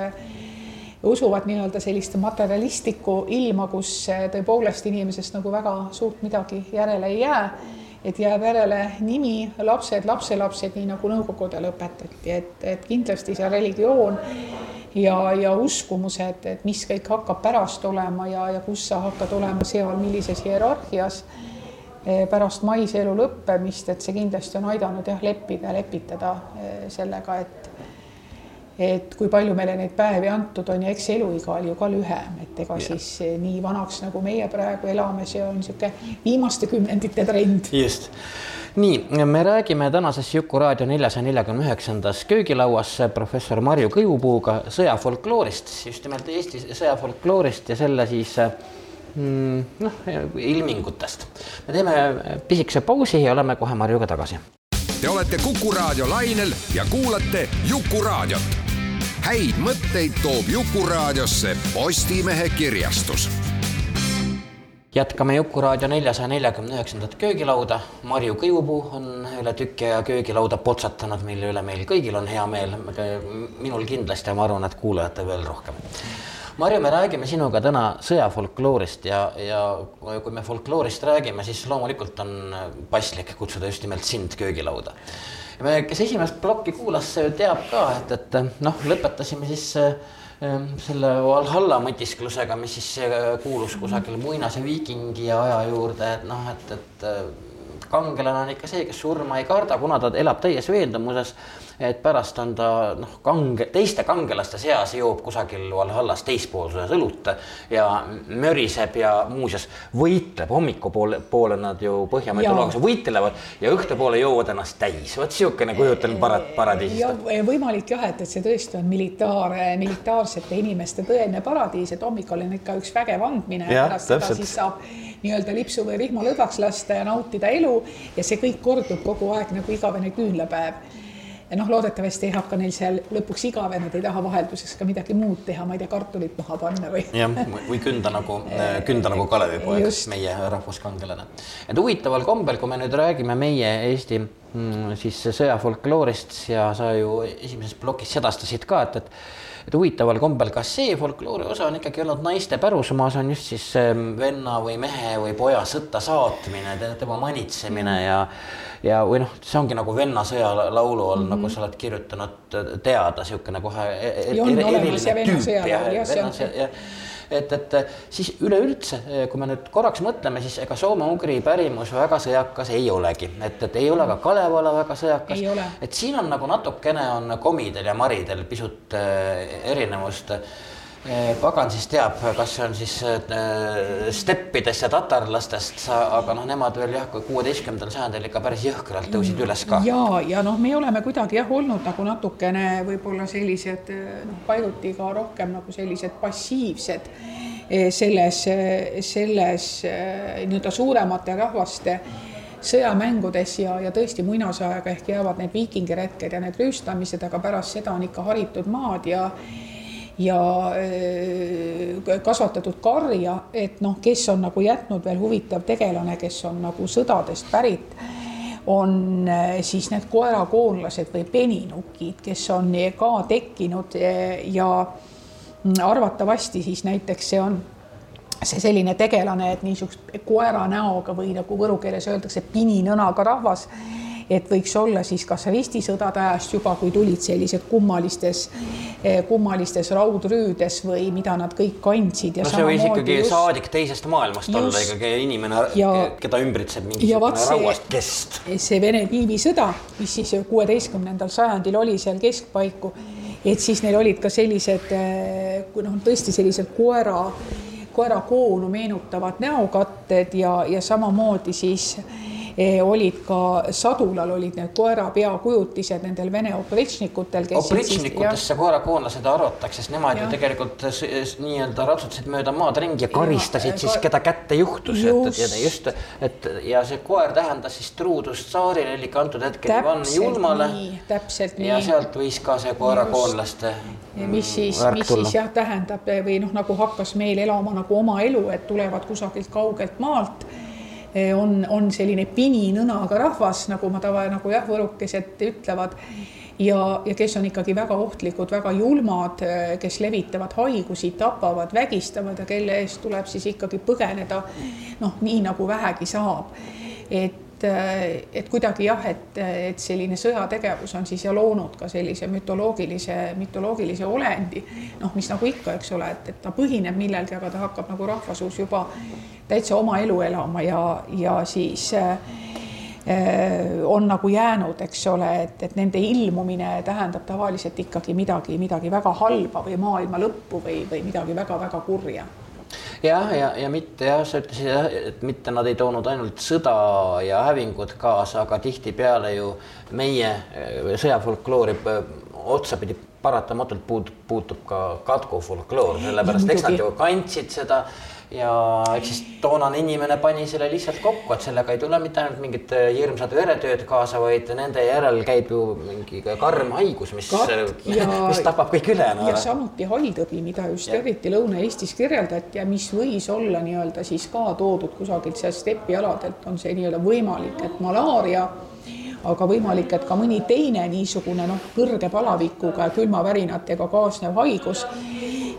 usuvad nii-öelda sellist materialistlikku ilma, kus tõepoolest inimesest nagu väga suurt midagi järele ei jää et jääb järele nimi, lapsed, lapselapsed, nii nagu Nõukogudel õpetati, et, et kindlasti see religioon ja, ja uskumused, et mis kõik hakkab pärast olema ja, ja kus sa hakkad olema seal, millises hierarhias eh, pärast maise elu lõppemist, et see kindlasti on aidanud jah, leppida, lepitada eh, sellega, et et kui palju meile neid päevi antud on ja eks eluiga oli ju ka lühem, et ega ja. siis nii vanaks, nagu meie praegu elame, see on niisugune viimaste kümnendite trend. just nii, me räägime tänases Juku-raadio neljasaja neljakümne üheksandas köögilauas professor Marju Kõivupuuga sõjafolkloorist, just nimelt Eesti sõjafolkloorist ja selle siis mm, noh, ilmingutest. me teeme pisikese pausi ja oleme kohe Marjuga tagasi. Te olete Kuku raadio lainel ja kuulate Jukuraadiot häid mõtteid toob Jukuraadiosse Postimehe kirjastus. jätkame Jukuraadio neljasaja neljakümne üheksandat köögilauda. Marju Kõivupuu on üle tüki aja köögilauda potsatanud, mille üle meil kõigil on hea meel. minul kindlasti ja ma arvan, et kuulajatel veel rohkem. Marju, me räägime sinuga täna sõjafolkloorist ja, ja kui me folkloorist räägime, siis loomulikult on paslik kutsuda just nimelt sind köögilauda kes esimest plokki kuulas, teab ka, et, et noh, lõpetasime siis ähm, selle Valhalla mõtisklusega, mis siis äh, kuulus kusagil muinase viikingi aja juurde, et noh, et, et äh, kangelane on ikka see, kes surma ei karda, kuna ta elab täies veendumuses et pärast on ta noh, kange, teiste kangelaste seas joob kusagil Valhallas teispoolsuses õlut ja möriseb ja muuseas võitleb, hommikupoole, poole nad ju Põhjamäe tuluga võitlevad ja õhtupoole joovad ennast täis, vot niisugune kujutelm para-, paradiisist. võimalik jah, et, et see tõesti on militaar, militaarsete inimeste tõeline paradiis, et hommikul on ikka üks vägev andmine ja pärast seda siis saab nii-öelda lipsu või vihma lõdvaks lasta ja nautida elu ja see kõik kordub kogu aeg nagu igavene küünlapäev ja noh, loodetavasti ei hakka neil seal lõpuks igav ja nad ei taha vahelduseks ka midagi muud teha, ma ei tea, kartulit maha panna või. jah, või künda nagu, künda nagu Kalevipoeg, meie rahvuskangelane. et huvitaval kombel, kui me nüüd räägime meie Eesti mm, siis sõjafolkloorist ja sa ju esimeses plokis sedastasid ka, et, et et huvitaval kombel ka see folkloori osa on ikkagi olnud naiste pärusmaas, on just siis venna või mehe või poja sõtta saatmine, tema manitsemine ja ja, või noh, see ongi nagu vennasõja laulu all mm, -hmm. nagu sa oled kirjutanud teada, niisugune kohe e-, e-, et, et siis üleüldse, kui me nüüd korraks mõtleme, siis ega soome-ugri pärimus väga sõjakas ei olegi, et, et ei ole ka Kalevala väga sõjakas. et siin on nagu natukene on komidel ja maridel pisut äh, erinevust. Eh, pagan siis teab, kas see on siis äh, steppidest ja tatarlastest, aga noh, nemad veel jah, kuueteistkümnendal sajandil ikka päris jõhkralt tõusid üles ka. ja, ja noh, me oleme kuidagi jah olnud nagu natukene võib-olla sellised noh, paiguti ka rohkem nagu sellised passiivsed eh, selles, selles nii-öelda suuremate rahvaste sõjamängudes ja, ja tõesti muinasajaga ehk jäävad need viikingiretked ja need rüüstamised, aga pärast seda on ikka haritud maad ja ja kasvatatud karja, et noh, kes on nagu jätnud veel huvitav tegelane, kes on nagu sõdadest pärit, on siis need koerakoonlased või peninukid, kes on ka tekkinud ja arvatavasti siis näiteks see on see selline tegelane, et niisugust koera näoga või nagu võru keeles öeldakse, pininõnaga rahvas et võiks olla siis kas ristisõdade ajast juba, kui tulid sellised kummalistes, kummalistes raudrüüdes või mida nad kõik kandsid. no see võis ikkagi just, saadik teisest maailmast just, olla ikkagi inimene, keda ümbritseb mingisugune rauast kest. see Vene piivisõda, mis siis kuueteistkümnendal sajandil oli seal keskpaiku, et siis neil olid ka sellised, eh, noh, tõesti sellised koera koerakoonu meenutavad näokatted ja, ja samamoodi siis olid ka sadulal olid need koera peakujutised nendel Vene oprečnikutel. oprečnikutesse koerakoonlased arvatakse, sest nemad ja. ju tegelikult nii-öelda ratsutasid mööda maad ringi ja karistasid ja, siis, keda kätte juhtus, et, et just, et ja see koer tähendas siis truudust tsaarile, eli antud hetkel Ivan Julmale. täpselt nii. ja sealt võis ka see koerakoonlaste mis siis, mis tulla. siis jah, tähendab või noh, nagu hakkas meil elama nagu oma elu, et tulevad kusagilt kaugelt maalt Eh, on, on selline pininõnaga rahvas, nagu ma tava nagu jah, võrukesed ütlevad ja, ja kes on ikkagi väga ohtlikud, väga julmad, eh, kes levitavad haigusi, tapavad, vägistavad ja kelle eest tuleb siis ikkagi põgeneda noh, nii nagu vähegi saab. et et, et kuidagi jah, et, et selline sõjategevus on siis ja loonud ka sellise mütoloogilise, mütoloogilise olendi, noh, mis nagu ikka, eks ole, et, et ta põhineb millelgi, aga ta hakkab nagu rahvasuus juba täitsa oma elu elama ja, ja siis äh, on nagu jäänud, eks ole, et, et nende ilmumine tähendab tavaliselt ikkagi midagi, midagi väga halba või maailma lõppu või, või midagi väga-väga kurja jah, ja, ja mitte jah, sa ütlesid jah, et mitte nad ei toonud ainult sõda ja hävingut kaasa, aga tihtipeale ju meie äh, sõjafolkloori äh, otsapidi paratamatult puut-, puutub ka katkufolkloor, sellepärast eks nad ju kandsid seda ja eks siis toonane inimene pani selle lihtsalt kokku, et sellega ei tule mitte ainult mingit äh, hirmsat veretööd kaasa, vaid nende järel käib ju mingi karm haigus, mis, mis tapab kõik ülejäänu. ja samuti halltõbi, mida just ja. eriti Lõuna-Eestis kirjeldati ja mis võis olla nii-öelda siis ka toodud kusagilt sealt stepialadelt, on see nii-öelda võimalik, et malaaria aga võimalik, et ka mõni teine niisugune noh, kõrge palavikuga ja külmavärinatega kaasnev haigus,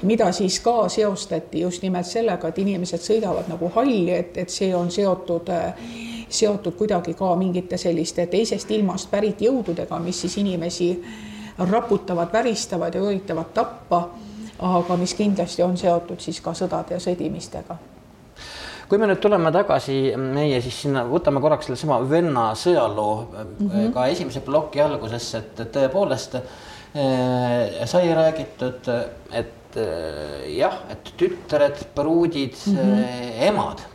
mida siis ka seostati just nimelt sellega, et inimesed sõidavad nagu halli, et, et see on seotud seotud kuidagi ka mingite selliste teisest ilmast pärit jõududega, mis siis inimesi raputavad, väristavad ja üritavad tappa, aga mis kindlasti on seotud siis ka sõdade ja sõdimistega kui me nüüd tuleme tagasi meie siis sinna, võtame korraks sellesama venna sõjaloo mm -hmm. ka esimese ploki algusesse, et tõepoolest äh, sai räägitud, et äh, jah, et tütred, pruudid mm, -hmm. emad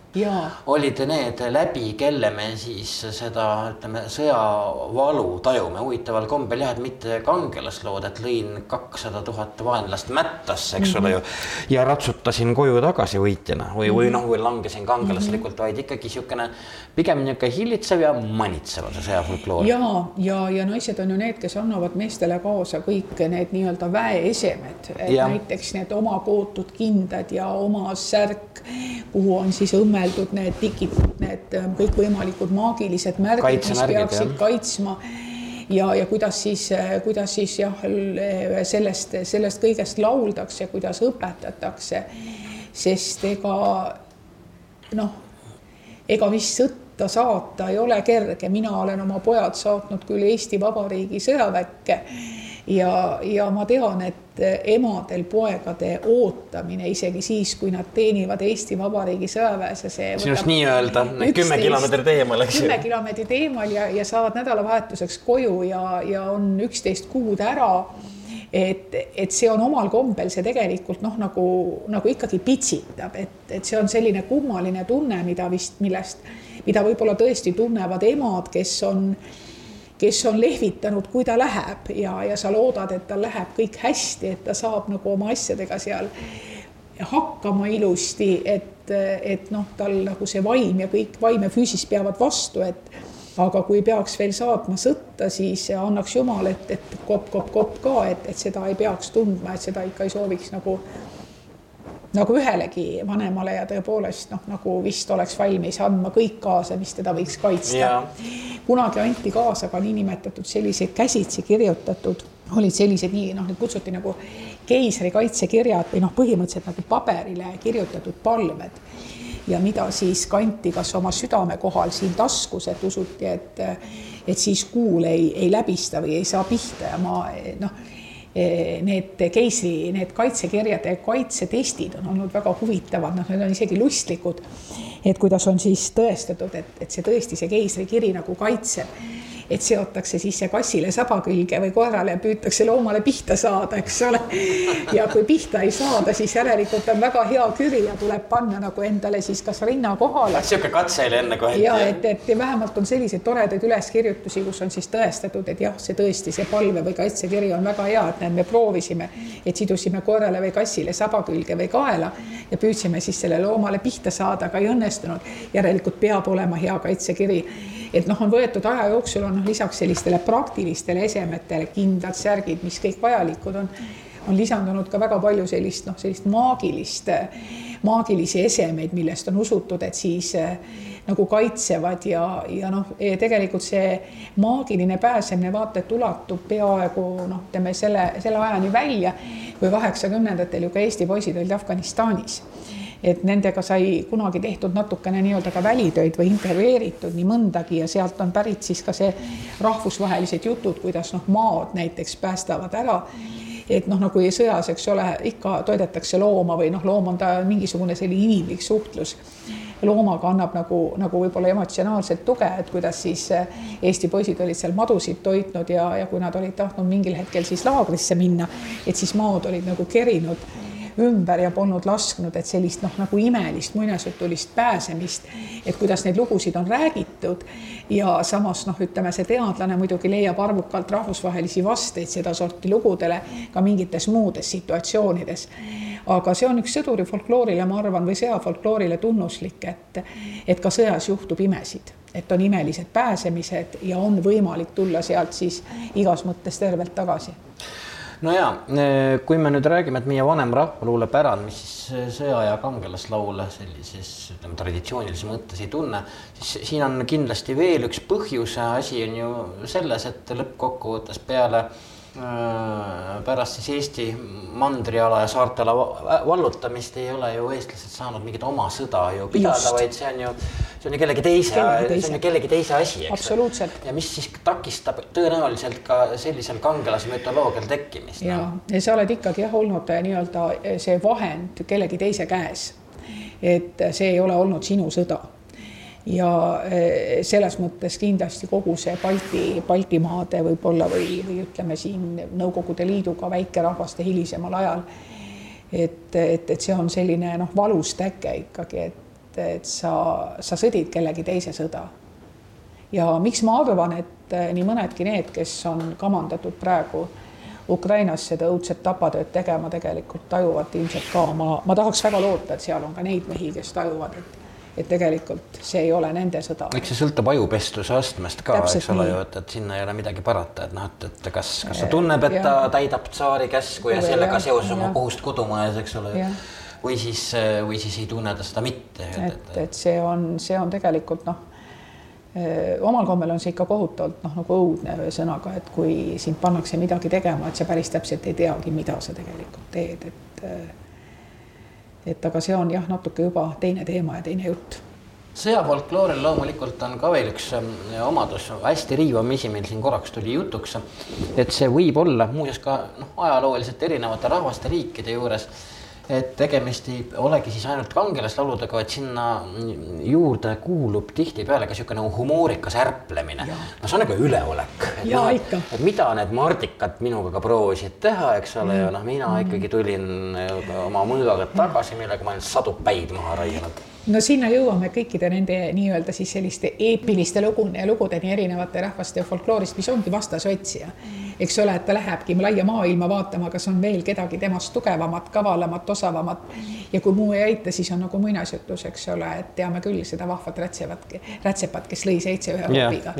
olid need läbi, kelle me siis seda, ütleme, sõjavalu tajume huvitaval kombel jah, et mitte kangelaslood, et lõin kakssada tuhat vaenlast mättasse, eks mm -hmm. ole ju. Mhm. ja ratsutasin koju tagasi võitjana või, või noh, või langesin kangelaslikult mm, -hmm. vaid ikkagi niisugune pigem niisugune hillitsev ja manitsev on see sõjafolkloor. ja, ja, ja naised on ju need, kes annavad meestele kaasa kõik need nii-öelda väeesemed, näiteks need oma kootud kindad ja oma särk, kuhu on siis õmme mõeldud need tikitud, need ähm, kõikvõimalikud maagilised märgid, mis peaksid jah. kaitsma ja, ja kuidas siis, äh, kuidas siis jah, sellest, sellest kõigest lauldakse, kuidas õpetatakse. sest ega noh, ega vist sõtta saata ei ole kerge, mina olen oma pojad saatnud küll Eesti Vabariigi sõjaväkke ja, ja ma tean, et emadel poegade ootamine isegi siis, kui nad teenivad Eesti Vabariigi sõjaväes ja see. sinust nii-öelda kümme kilomeetrit eemal, eks ju. kümme kilomeetrit eemal ja, ja saavad nädalavahetuseks koju ja, ja on üksteist kuud ära et, et see on omal kombel, see tegelikult noh, nagu, nagu ikkagi pitsitab, et, et see on selline kummaline tunne, mida vist, millest, mida võib-olla tõesti tunnevad emad, kes on, kes on lehvitanud, kui ta läheb. Ja, ja sa loodad, et tal läheb kõik hästi, et ta saab nagu oma asjadega seal hakkama ilusti, et, et noh, tal nagu see vaim ja kõik vaim ja füüsis peavad vastu, et aga kui peaks veel saatma sõtta, siis annaks jumal, et, et kopp, kopp, kopp ka, et, et seda ei peaks tundma, et seda ikka ei sooviks nagu nagu ühelegi vanemale ja tõepoolest noh, nagu vist oleks valmis andma kõik kaasa, mis teda võiks kaitsta. kunagi anti kaasa ka niinimetatud selliseid käsitsi kirjutatud, olid sellised nii noh, need kutsuti nagu keisri kaitsekirjad või noh, põhimõtteliselt nagu paberile kirjutatud palved ja mida siis kanti kas oma südame kohal siin taskus, et usuti, et, et siis kuul ei, ei läbista või ei saa pihta ja ma noh, need keisri, need kaitsekirjade kaitsetestid on olnud väga huvitavad, noh, need on isegi lustlikud. et kuidas on siis tõestatud, et, et see tõesti, see keisrikiri nagu kaitseb et seotakse siis see kassile saba külge või koerale ja püütakse loomale pihta saada, eks ole. ja kui pihta ei saada, siis järelikult on väga hea küri ja tuleb panna nagu endale siis kas rinna kohale. niisugune katse oli enne kohe. ja et, et vähemalt on selliseid toredaid üleskirjutusi, kus on siis tõestatud, et jah, see tõesti, see palve või kaitsekiri on väga hea, et näed, me proovisime, et sidusime koerale või kassile saba külge või kaela ja püüdsime siis sellele loomale pihta saada, aga ei õnnestunud. järelikult peab olema hea kaitsekiri et noh, on võetud aja jooksul on noh, lisaks sellistele praktilistele esemetele, kindad särgid, mis kõik vajalikud on, on lisandunud ka väga palju sellist noh, sellist maagilist, maagilisi esemeid, millest on usutud, et siis äh, nagu kaitsevad ja, ja noh, tegelikult see maagiline pääsemine vaata et ulatub peaaegu noh, ütleme selle, selle ajani välja, kui kaheksakümnendatel ju ka Eesti poisid olid Afganistanis et nendega sai kunagi tehtud natukene nii-öelda ka välitöid või intervjueeritud nii mõndagi ja sealt on pärit siis ka see rahvusvahelised jutud, kuidas noh, maad näiteks päästavad ära et noh, nagu sõjas, eks ole, ikka toidetakse looma või noh, loom on ta mingisugune selline inimlik suhtlus. loomaga annab nagu, nagu võib-olla emotsionaalset tuge, et kuidas siis Eesti poisid olid seal madusid toitnud ja, ja kui nad olid tahtnud mingil hetkel siis laagrisse minna, et siis maad olid nagu kerinud ümber ja polnud lasknud, et sellist noh, nagu imelist muinasjutulist pääsemist, et kuidas neid lugusid on räägitud. Ja samas noh, ütleme see teadlane muidugi leiab arvukalt rahvusvahelisi vasteid sedasorti lugudele ka mingites muudes situatsioonides. aga see on üks sõduri folkloorile, ma arvan, või sõjafolkloorile tunnuslik, et, et ka sõjas juhtub imesid. Et on imelised pääsemised ja on võimalik tulla sealt siis igas mõttes tervelt tagasi no ja, eh, kui me nüüd räägime, et meie vanem rahvaluulepärand, mis siis eh, sõja ja kangelaslaule sellises ütleme traditsioonilises mõttes ei tunne, siis siin on kindlasti veel üks põhjus, asi on ju selles, et lõppkokkuvõttes peale pärast siis Eesti mandriala ja saartala vallutamist ei ole ju eestlased saanud mingit oma sõda ju pidada, vaid see on ju, see on ju kellegi teise, see on ju kellegi teise asi, eks. absoluutselt. ja mis siis takistab tõenäoliselt ka sellisel kangelasmütoloogial tekkimist. ja no., ja sa oled ikkagi jah olnud äh, nii-öelda äh, see vahend kellegi teise käes. et see ei ole olnud sinu sõda ja eh, selles mõttes kindlasti kogu see Balti, Baltimaade võib-olla või, või ütleme siin Nõukogude Liiduga väikerahvaste hilisemal ajal. et, et, et see on selline noh, valus täke ikkagi, et, et sa, sa sõdid kellegi teise sõda. ja miks ma arvan, et eh, nii mõnedki need, kes on kamandatud praegu Ukrainas seda õudset tapatööd tegema, tegelikult tajuvad ilmselt ka, ma, ma tahaks väga loota, et seal on ka neid mehi, kes tajuvad, et et tegelikult see ei ole nende sõda. eks see sõltub ajupestluse astmest ka, eks ole ju, et, et sinna ei ole midagi parata, et noh, et, et kas, kas ta tunneb, et ja. ta täidab tsaari käsku ja, ja sellega seoses oma kohust kodumajas, eks ole. või siis, või siis ei tunne ta seda mitte. et, et, et see on, see on tegelikult noh, omal kombel on see ikka kohutavalt noh, nagu õudne ühesõnaga, et kui sind pannakse midagi tegema, et sa päris täpselt ei teagi, mida sa tegelikult teed, et et aga see on jah, natuke juba teine teema ja teine jutt. Sõjafolklooril loomulikult on ka veel üks ähm, omadus, hästi riivav asi meil siin korraks tuli jutuks, et see võib olla muuseas ka noh, ajalooliselt erinevate rahvaste riikide juures et tegemist ei olegi siis ainult kangelaslauludega, vaid sinna juurde kuulub tihtipeale ka niisugune humoorikas ärplemine. no see on nagu üleolek. ja no, ikka. et mida need mardikad minuga ka proovisid teha, eks ole ja noh, mina mm. ikkagi tulin oma mõõgaga tagasi, millega ma olen sadu päid maha raiunud no sinna jõuame kõikide nende nii-öelda siis selliste eepiliste lugu, lugudeni erinevate rahvaste folkloorist, mis ongi vastasotsija. eks ole, et ta lähebki laia maailma vaatama, kas on veel kedagi temast tugevamat, kavalamat, osavamat. ja kui muu ei aita, siis on nagu muinasjutus, eks ole, et teame küll seda vahvat rätsevat, rätsepat, kes lõi seitse ühe hoobiga.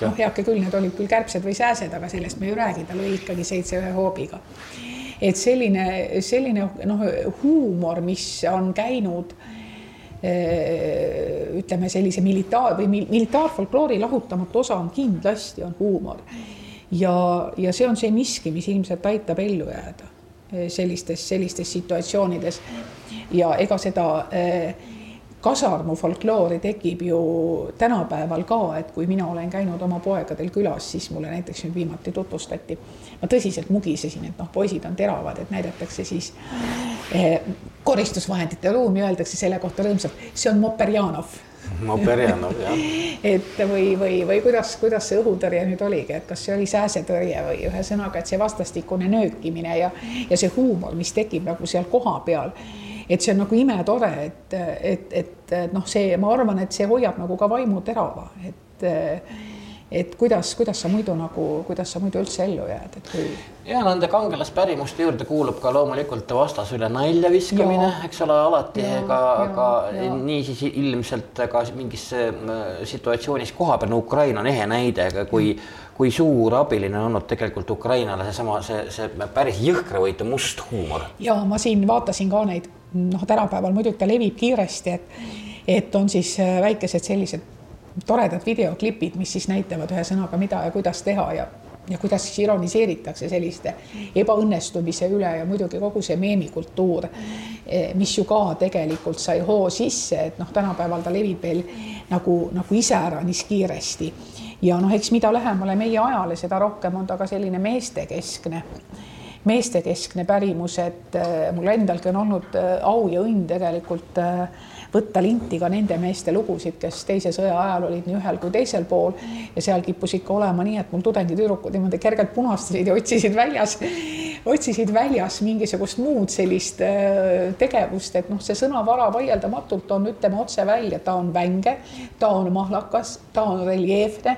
noh, heake küll, need olid küll kärbsed või sääsed, aga sellest me ei räägi, ta lõi ikkagi seitse ühe hoobiga et selline, selline noh, huumor, mis on käinud ütleme sellise militaar või militaarfolkloori lahutamatu osa on kindlasti on huumor. ja, ja see on see miski, mis ilmselt aitab ellu jääda äh, sellistes, sellistes situatsioonides ja ega seda äh, kasarmu folkloori tekib ju tänapäeval ka, et kui mina olen käinud oma poegadel külas, siis mulle näiteks nüüd viimati tutvustati. ma tõsiselt mugisesin, et noh, poisid on teravad, et näidatakse siis eh, koristusvahendite ruumi, öeldakse selle kohta rõõmsalt, see on Moperjanov. Moperjanov, jah. et või, või, või kuidas, kuidas see õhutõrje nüüd oligi, et kas see oli sääsetõrje või ühesõnaga, et see vastastikune nöökimine ja, ja see huumor, mis tekib nagu seal kohapeal et see on nagu imetore, et, et, et noh, see, ma arvan, et see hoiab nagu ka vaimu terava, et et kuidas, kuidas sa muidu nagu, kuidas sa muidu üldse ellu jääd, et kui. ja nende kangelaspärimuste juurde kuulub ka loomulikult vastase üle nalja viskamine, eks ole, alati, aga, aga niisiis ilmselt ka mingis äh, situatsioonis kohapeal, no Ukraina on ehe näide, aga kui kui suur abiline on olnud tegelikult Ukrainale seesama, see, see päris jõhkravõitu must huumor. ja ma siin vaatasin ka neid noh, tänapäeval muidugi ta levib kiiresti, et, et on siis äh, väikesed sellised toredad videoklipid, mis siis näitavad ühesõnaga, mida ja kuidas teha ja ja kuidas siis ironiseeritakse selliste ebaõnnestumise üle ja muidugi kogu see meemikultuur, mis ju ka tegelikult sai hoo sisse, et noh, tänapäeval ta levib veel nagu, nagu iseäranis kiiresti. ja noh, eks mida lähemale meie ajale, seda rohkem on ta ka selline meestekeskne meestekeskne pärimus, et äh, mul endalgi on olnud äh, au ja õnn tegelikult äh, võtta linti ka nende meeste lugusid, kes teise sõja ajal olid nii ühel kui teisel pool. Ja seal kippus ikka olema nii, et mul tudengitüdrukud niimoodi kergelt punastasid ja otsisid väljas, otsisid väljas mingisugust muud sellist tegevust, et noh, see sõnavara vaieldamatult on, ütleme otse välja, ta on vänge, ta on mahlakas, ta on reljeefne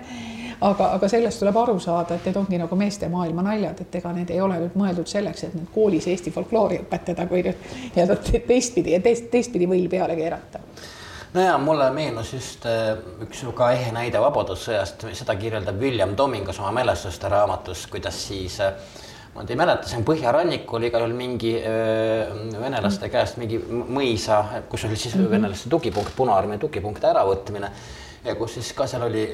aga, aga sellest tuleb aru saada, et need ongi nagu meeste maailma naljad, et ega need ei ole nüüd mõeldud selleks, et nüüd koolis eesti folkloori õpetada, kui nüüd nii-öelda teistpidi ja teist, teistpidi võll peale keerata no ja mulle meenus just äh, üks ka ehe näide Vabadussõjast, seda kirjeldab William Domingus oma mälestuste raamatus, kuidas siis äh, ma nüüd ei mäleta, see on põhjarannikul igal juhul mingi öö, äh, venelaste käest mingi mõisa, kus oli siis mm -hmm. venelaste tugipunkt, Punaarmee tugipunkti äravõtmine ja kus siis ka seal oli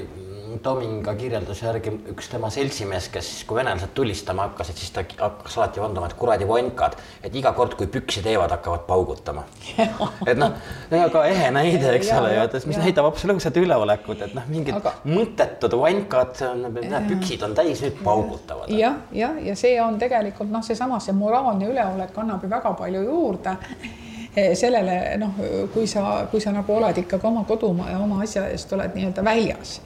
Tominga kirjelduse järgi üks tema seltsimees, kes siis, kui venelased tulistama hakkasid, siis ta hakkas alati vanduma, et kuradi vonkad, et iga kord, kui püksi teevad, hakkavad paugutama. et noh, ka ehe näide, eks ole mis ja. näitab absoluutselt üleolekut, et noh, mingid Aga... mõttetud vonkad, püksid on täis, nüüd paugutavad. jah, jah, ja see on tegelikult noh, seesama, see moraalne üleolek annab ju väga palju juurde sellele noh, kui sa, kui sa nagu oled ikkagi oma kodumaa ja oma asja eest oled nii-öelda väljas.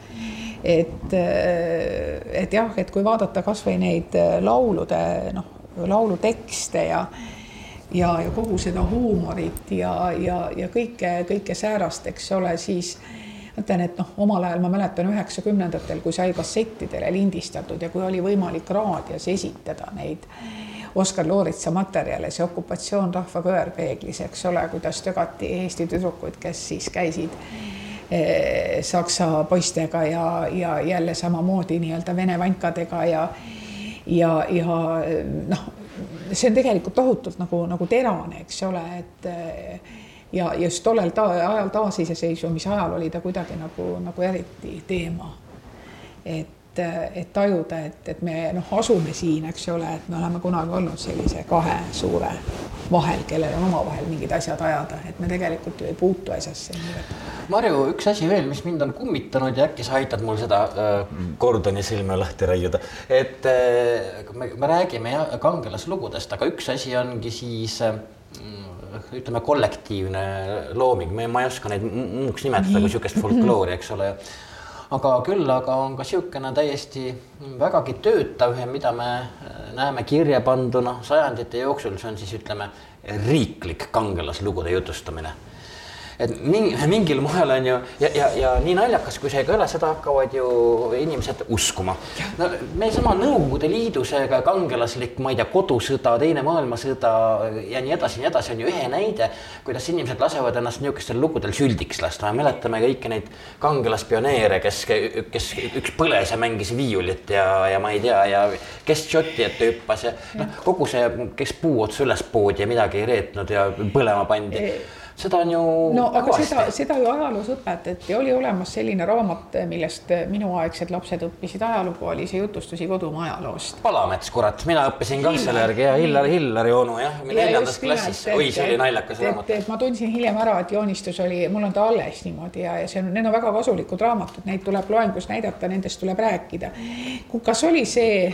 et, eh, et jah, et kui vaadata kasvõi neid eh, laulude noh, laulutekste ja ja, ja kogu seda huumorit ja, ja, ja kõike, kõike säärast, eks ole, siis ütlen, et noh, omal ajal ma mäletan üheksakümnendatel, kui sai kassettidele lindistatud ja kui oli võimalik raadios esitada neid Oskar Looritsa materjale, see okupatsioon rahva kõverpeeglis, eks ole, kuidas tögati Eesti tüdrukuid, kes siis käisid eh, saksa poistega ja, ja jälle samamoodi nii-öelda vene vankadega ja ja, ja noh, see on tegelikult tohutult nagu, nagu terane, eks ole, et ja just tollel ta ajal taasiseseisvumise ajal oli ta kuidagi nagu, nagu eriti teema. et et tajuda, et, et me noh, asume siin, eks ole, et me oleme kunagi olnud sellise kahe suure vahel, kellel on omavahel mingid asjad ajada, et me tegelikult ju ei puutu asjasse. Marju, üks asi veel, mis mind on kummitanud ja äkki sa aitad mul seda äh, Gordoni silme lahti raiuda, et äh, me, me räägime kangelaslugudest, aga üks asi ongi siis äh, ütleme, kollektiivne looming, ma ei oska neid muuks nimetada kui niisugust folkloori, eks ole aga küll aga on ka niisugune täiesti vägagi töötav mida me äh, näeme kirja panduna sajandite jooksul, see on siis ütleme riiklik kangelaslugude jutustamine et mingi, mingil moel on ju ja, ja, ja nii naljakas, kui see ei kõla, seda hakkavad ju inimesed uskuma. no meil sama Nõukogude Liidus ega kangelaslik, ma ei tea, kodusõda, Teine maailmasõda ja nii edasi, nii edasi on ju ehe näide, kuidas inimesed lasevad ennast niisugustel lugudel süldiks lasta, me mäletame kõiki neid kangelaspioneere, kes, kes üks põles ja mängis viiulit ja, ja ma ei tea, ja kes šoti ette hüppas ja noh, kogu see, kes puu otsa üles poodi ja midagi ei reetnud ja põlema pandi seda on ju. no aga kõvasti. seda, seda ju ajaloos õpetati, oli olemas selline raamat, millest minuaegsed lapsed õppisid ajalugu, oli see jutustusi kodumaa ajaloost. Palamets, kurat, mina õppisin ka selle järgi ja Hillar, Hillari onu jah, neljandas klassis, oi, see oli naljakas raamat. et ma tundsin hiljem ära, et joonistus oli, mul on ta alles niimoodi ja, ja see on, need on väga kasulikud raamatud, neid tuleb loengus näidata, nendest tuleb rääkida. kas oli see,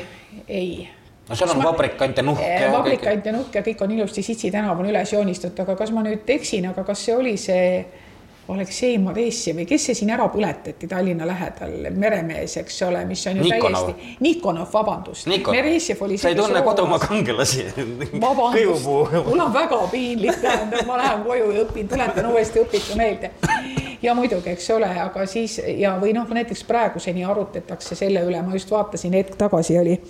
ei no seal on vabrikant ja nuhk. vabrikant ja nuhk ja kõik on ilusti Sitsi tänav on üles joonistatud, aga kas ma nüüd eksin, aga kas see oli see Aleksei Maresjev või kes see siin ära põletati Tallinna lähedal, meremees, eks ole, mis on ju Nikonov. täiesti. Nikonov, vabandust. Meresjev oli. sa ei tunne kodumaa kangelasi. vabandust, mul on väga piinlik, tähendab, ma lähen koju ja õpin, tuletan uuesti õpitu meelde. ja muidugi, eks ole, aga siis ja, või noh, näiteks praeguseni arutletakse selle üle, ma just vaatasin hetk tagasi oli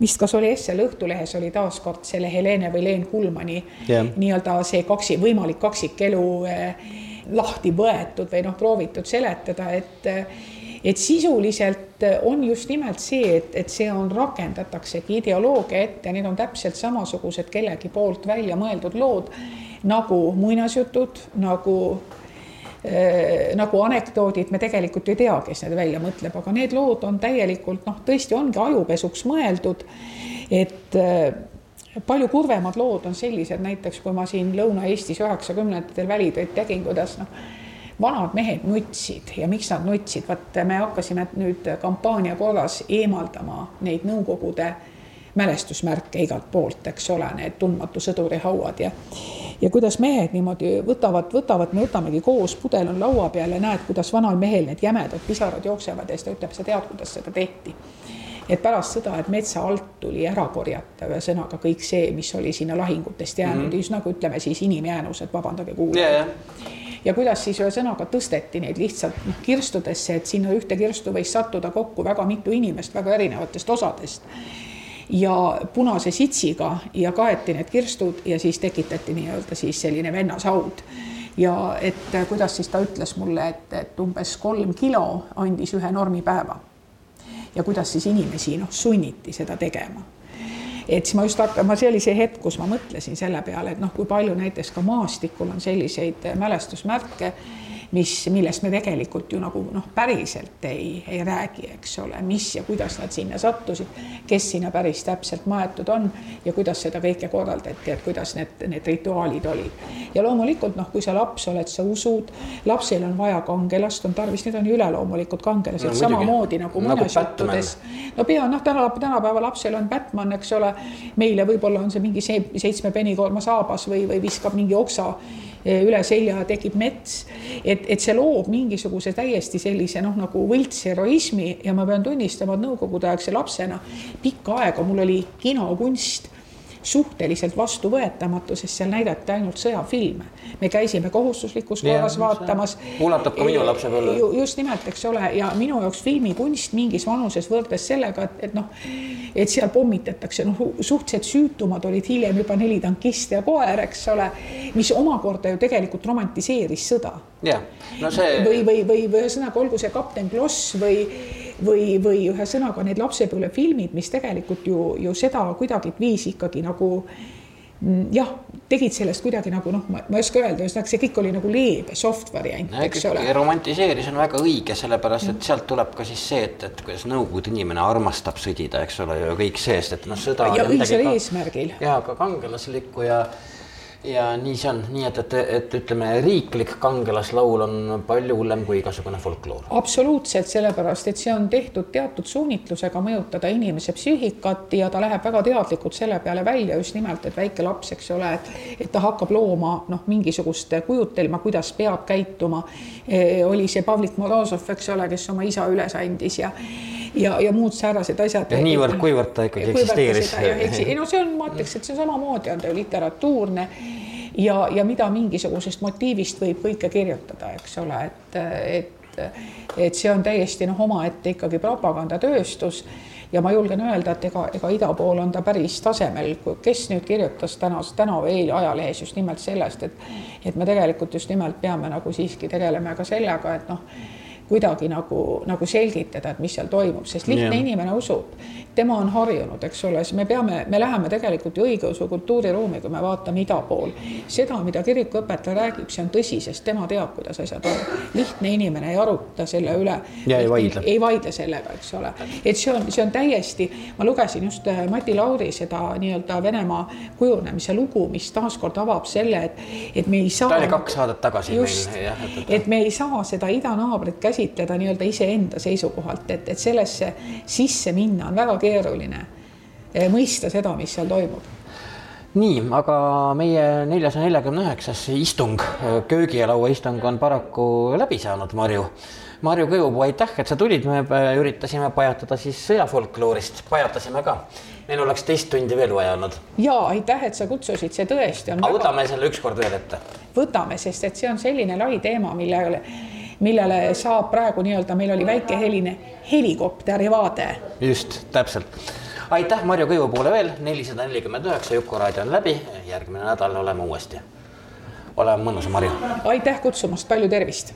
vist kas oli Essel Õhtulehes oli taaskord selle Helene või Leen Kulmani yeah. nii-öelda see kaksi, võimalik kaksikelu eh, lahti võetud või noh, proovitud seletada, et et sisuliselt on just nimelt see, et, et see on, rakendataksegi ideoloogia ette, need on täpselt samasugused kellegi poolt välja mõeldud lood nagu muinasjutud, nagu nagu anekdoodid, me tegelikult ei tea, kes need välja mõtleb, aga need lood on täielikult noh, tõesti ongi ajupesuks mõeldud. et äh, palju kurvemad lood on sellised, näiteks kui ma siin Lõuna-Eestis üheksakümnendatel välitöid tegin, kuidas noh, vanad mehed nutsid ja miks nad nutsid, vaat me hakkasime nüüd kampaania korras eemaldama neid Nõukogude mälestusmärke igalt poolt, eks ole, need tundmatu sõduri hauad ja ja kuidas mehed niimoodi võtavad, võtavad, me võtamegi koos, pudel on laua peal ja näed, kuidas vanal mehel need jämedad pisarad jooksevad ja siis ta ütleb, sa tead, kuidas seda tehti. et pärast sõda, et metsa alt tuli ära korjata, ühesõnaga kõik see, mis oli sinna lahingutest jäänud mm, -hmm. just nagu ütleme siis inimjäänused, vabandage kuulajad yeah,. ja kuidas siis ühesõnaga tõsteti neid lihtsalt noh, kirstudesse, et sinna ühte kirstu võis sattuda kokku väga mitu inimest väga erinevatest osadest ja punase sitsiga ja kaeti need kirstud ja siis tekitati nii-öelda siis selline vennashaud. ja et kuidas siis ta ütles mulle, et, et umbes kolm kilo andis ühe normipäeva. ja kuidas siis inimesi noh, sunniti seda tegema et siis ma just hakkan, ma, see oli see hetk, kus ma mõtlesin selle peale, et noh, kui palju näiteks ka maastikul on selliseid mälestusmärke mis, millest me tegelikult ju nagu noh, päriselt ei, ei räägi, eks ole, mis ja kuidas nad sinna sattusid, kes sinna päris täpselt maetud on ja kuidas seda kõike korraldati, et kuidas need, need rituaalid olid. ja loomulikult noh, kui sa laps oled, sa usud, lapsel on vaja kangelast, on tarvis, need on ju üleloomulikud kangelased no,, samamoodi nagu, nagu muinasjuttudes. no pea noh, täna, tänapäeva lapsel on Batman, eks ole, meile võib-olla on see mingi seitsme penikoorma saabas või, või viskab mingi oksa üle selja tekib mets. et, et see loob mingisuguse täiesti sellise noh, nagu võltsheroismi ja ma pean tunnistama, et nõukogudeaegse lapsena pikka aega mul oli kinokunst suhteliselt vastuvõetamatu, sest seal näidati ainult sõjafilme. me käisime kohustuslikus korras vaatamas. ulatab ka minu lapsepõlve. just nimelt, eks ole, ja minu jaoks filmikunst mingis vanuses võrdles sellega, et, et noh, et seal pommitatakse, noh, suhteliselt süütumad olid hiljem juba neli tankist ja koer, eks ole, mis omakorda ju tegelikult romantiseeris sõda. jah, no see. või, või, või, või ühesõnaga, olgu see kapten Kloss või või, või ühesõnaga need lapsepõlvefilmid, mis tegelikult ju, ju seda kuidagiviisi ikkagi nagu mm, jah, tegid sellest kuidagi nagu noh, ma ei oska öelda, ühesõnaga see kõik oli nagu leebe soft variant, eks ole. romantiseeris on väga õige, sellepärast et sealt tuleb ka siis see, et, et kuidas Nõukogude inimene armastab sõdida, eks ole, ja kõik see, sest et noh, sõda. ja õilsal eesmärgil. ja ka kangelaslikku ja ja nii see on, nii et, et, et ütleme, riiklik kangelaslaul on palju hullem kui igasugune folkloor. absoluutselt, sellepärast et see on tehtud teatud suunitlusega mõjutada inimese psüühikat ja ta läheb väga teadlikult selle peale välja just nimelt, et väike laps, eks ole, et, et ta hakkab looma noh, mingisugust kujutelma, kuidas peab käituma e,. oli see Pavlik Morozov, eks ole, kes oma isa üles andis ja ja, ja muud säärased asjad. niivõrd-kuivõrd ta ikkagi eksisteeris. ei no see on, ma ütleks, et see samamoodi on ta ju literatuurne ja, ja mida mingisugusest motiivist võib kõike kirjutada, eks ole, et, et, et see on täiesti noh, omaette ikkagi propagandatööstus. Ja ma julgen öelda, et ega, ega ida pool on ta päris tasemel, kes nüüd kirjutas tänas, täna või eile ajalehes just nimelt sellest, et et me tegelikult just nimelt peame nagu siiski tegeleme ka sellega, et noh kuidagi nagu, nagu selgitada, et mis seal toimub, sest lihtne yeah. inimene usub, tema on harjunud, eks ole, siis me peame, me läheme tegelikult ju õigeusu kultuuriruumi, kui me vaatame ida pool. seda, mida kirikuõpetaja räägib, see on tõsi, sest tema teab, kuidas asjad on. lihtne inimene ei aruta selle üle. ja ei vaidle. ei vaidle sellega, eks ole, et see on, see on täiesti, ma lugesin just äh, Mati Lauri seda nii-öelda Venemaa kujunemise lugu, mis taaskord avab selle, et, et me ei saa. ta oli kaks saadet tagasi just, et me ei saa seda idanaabrit käsitleda käsitleda nii-öelda iseenda seisukohalt, et, et sellesse sisse minna on väga keeruline. mõista seda, mis seal toimub nii, aga meie neljasaja neljakümne üheksas istung, köögilaua istung on paraku läbi saanud, Marju. Marju Kõivupuu, aitäh, et sa tulid, me üritasime pajatada siis sõjafolkloorist, pajatasime ka. meil oleks teist tundi veel vaja olnud. ja aitäh, et sa kutsusid, see tõesti on. väga... võtame selle ükskord veel ette. võtame, sest et see on selline lai teema, millele millele saab praegu nii-öelda, meil oli väike heline helikopteri vaade. just, täpselt. aitäh Marju Kõivupuule veel, nelisada nelikümmend üheksa, Juku-raadio on läbi, järgmine nädal oleme uuesti. ole mõnus, Marju. aitäh kutsumast, palju tervist.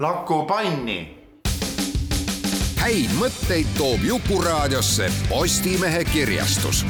Laku panni häid mõtteid toob Jukuraadiosse Postimehe kirjastus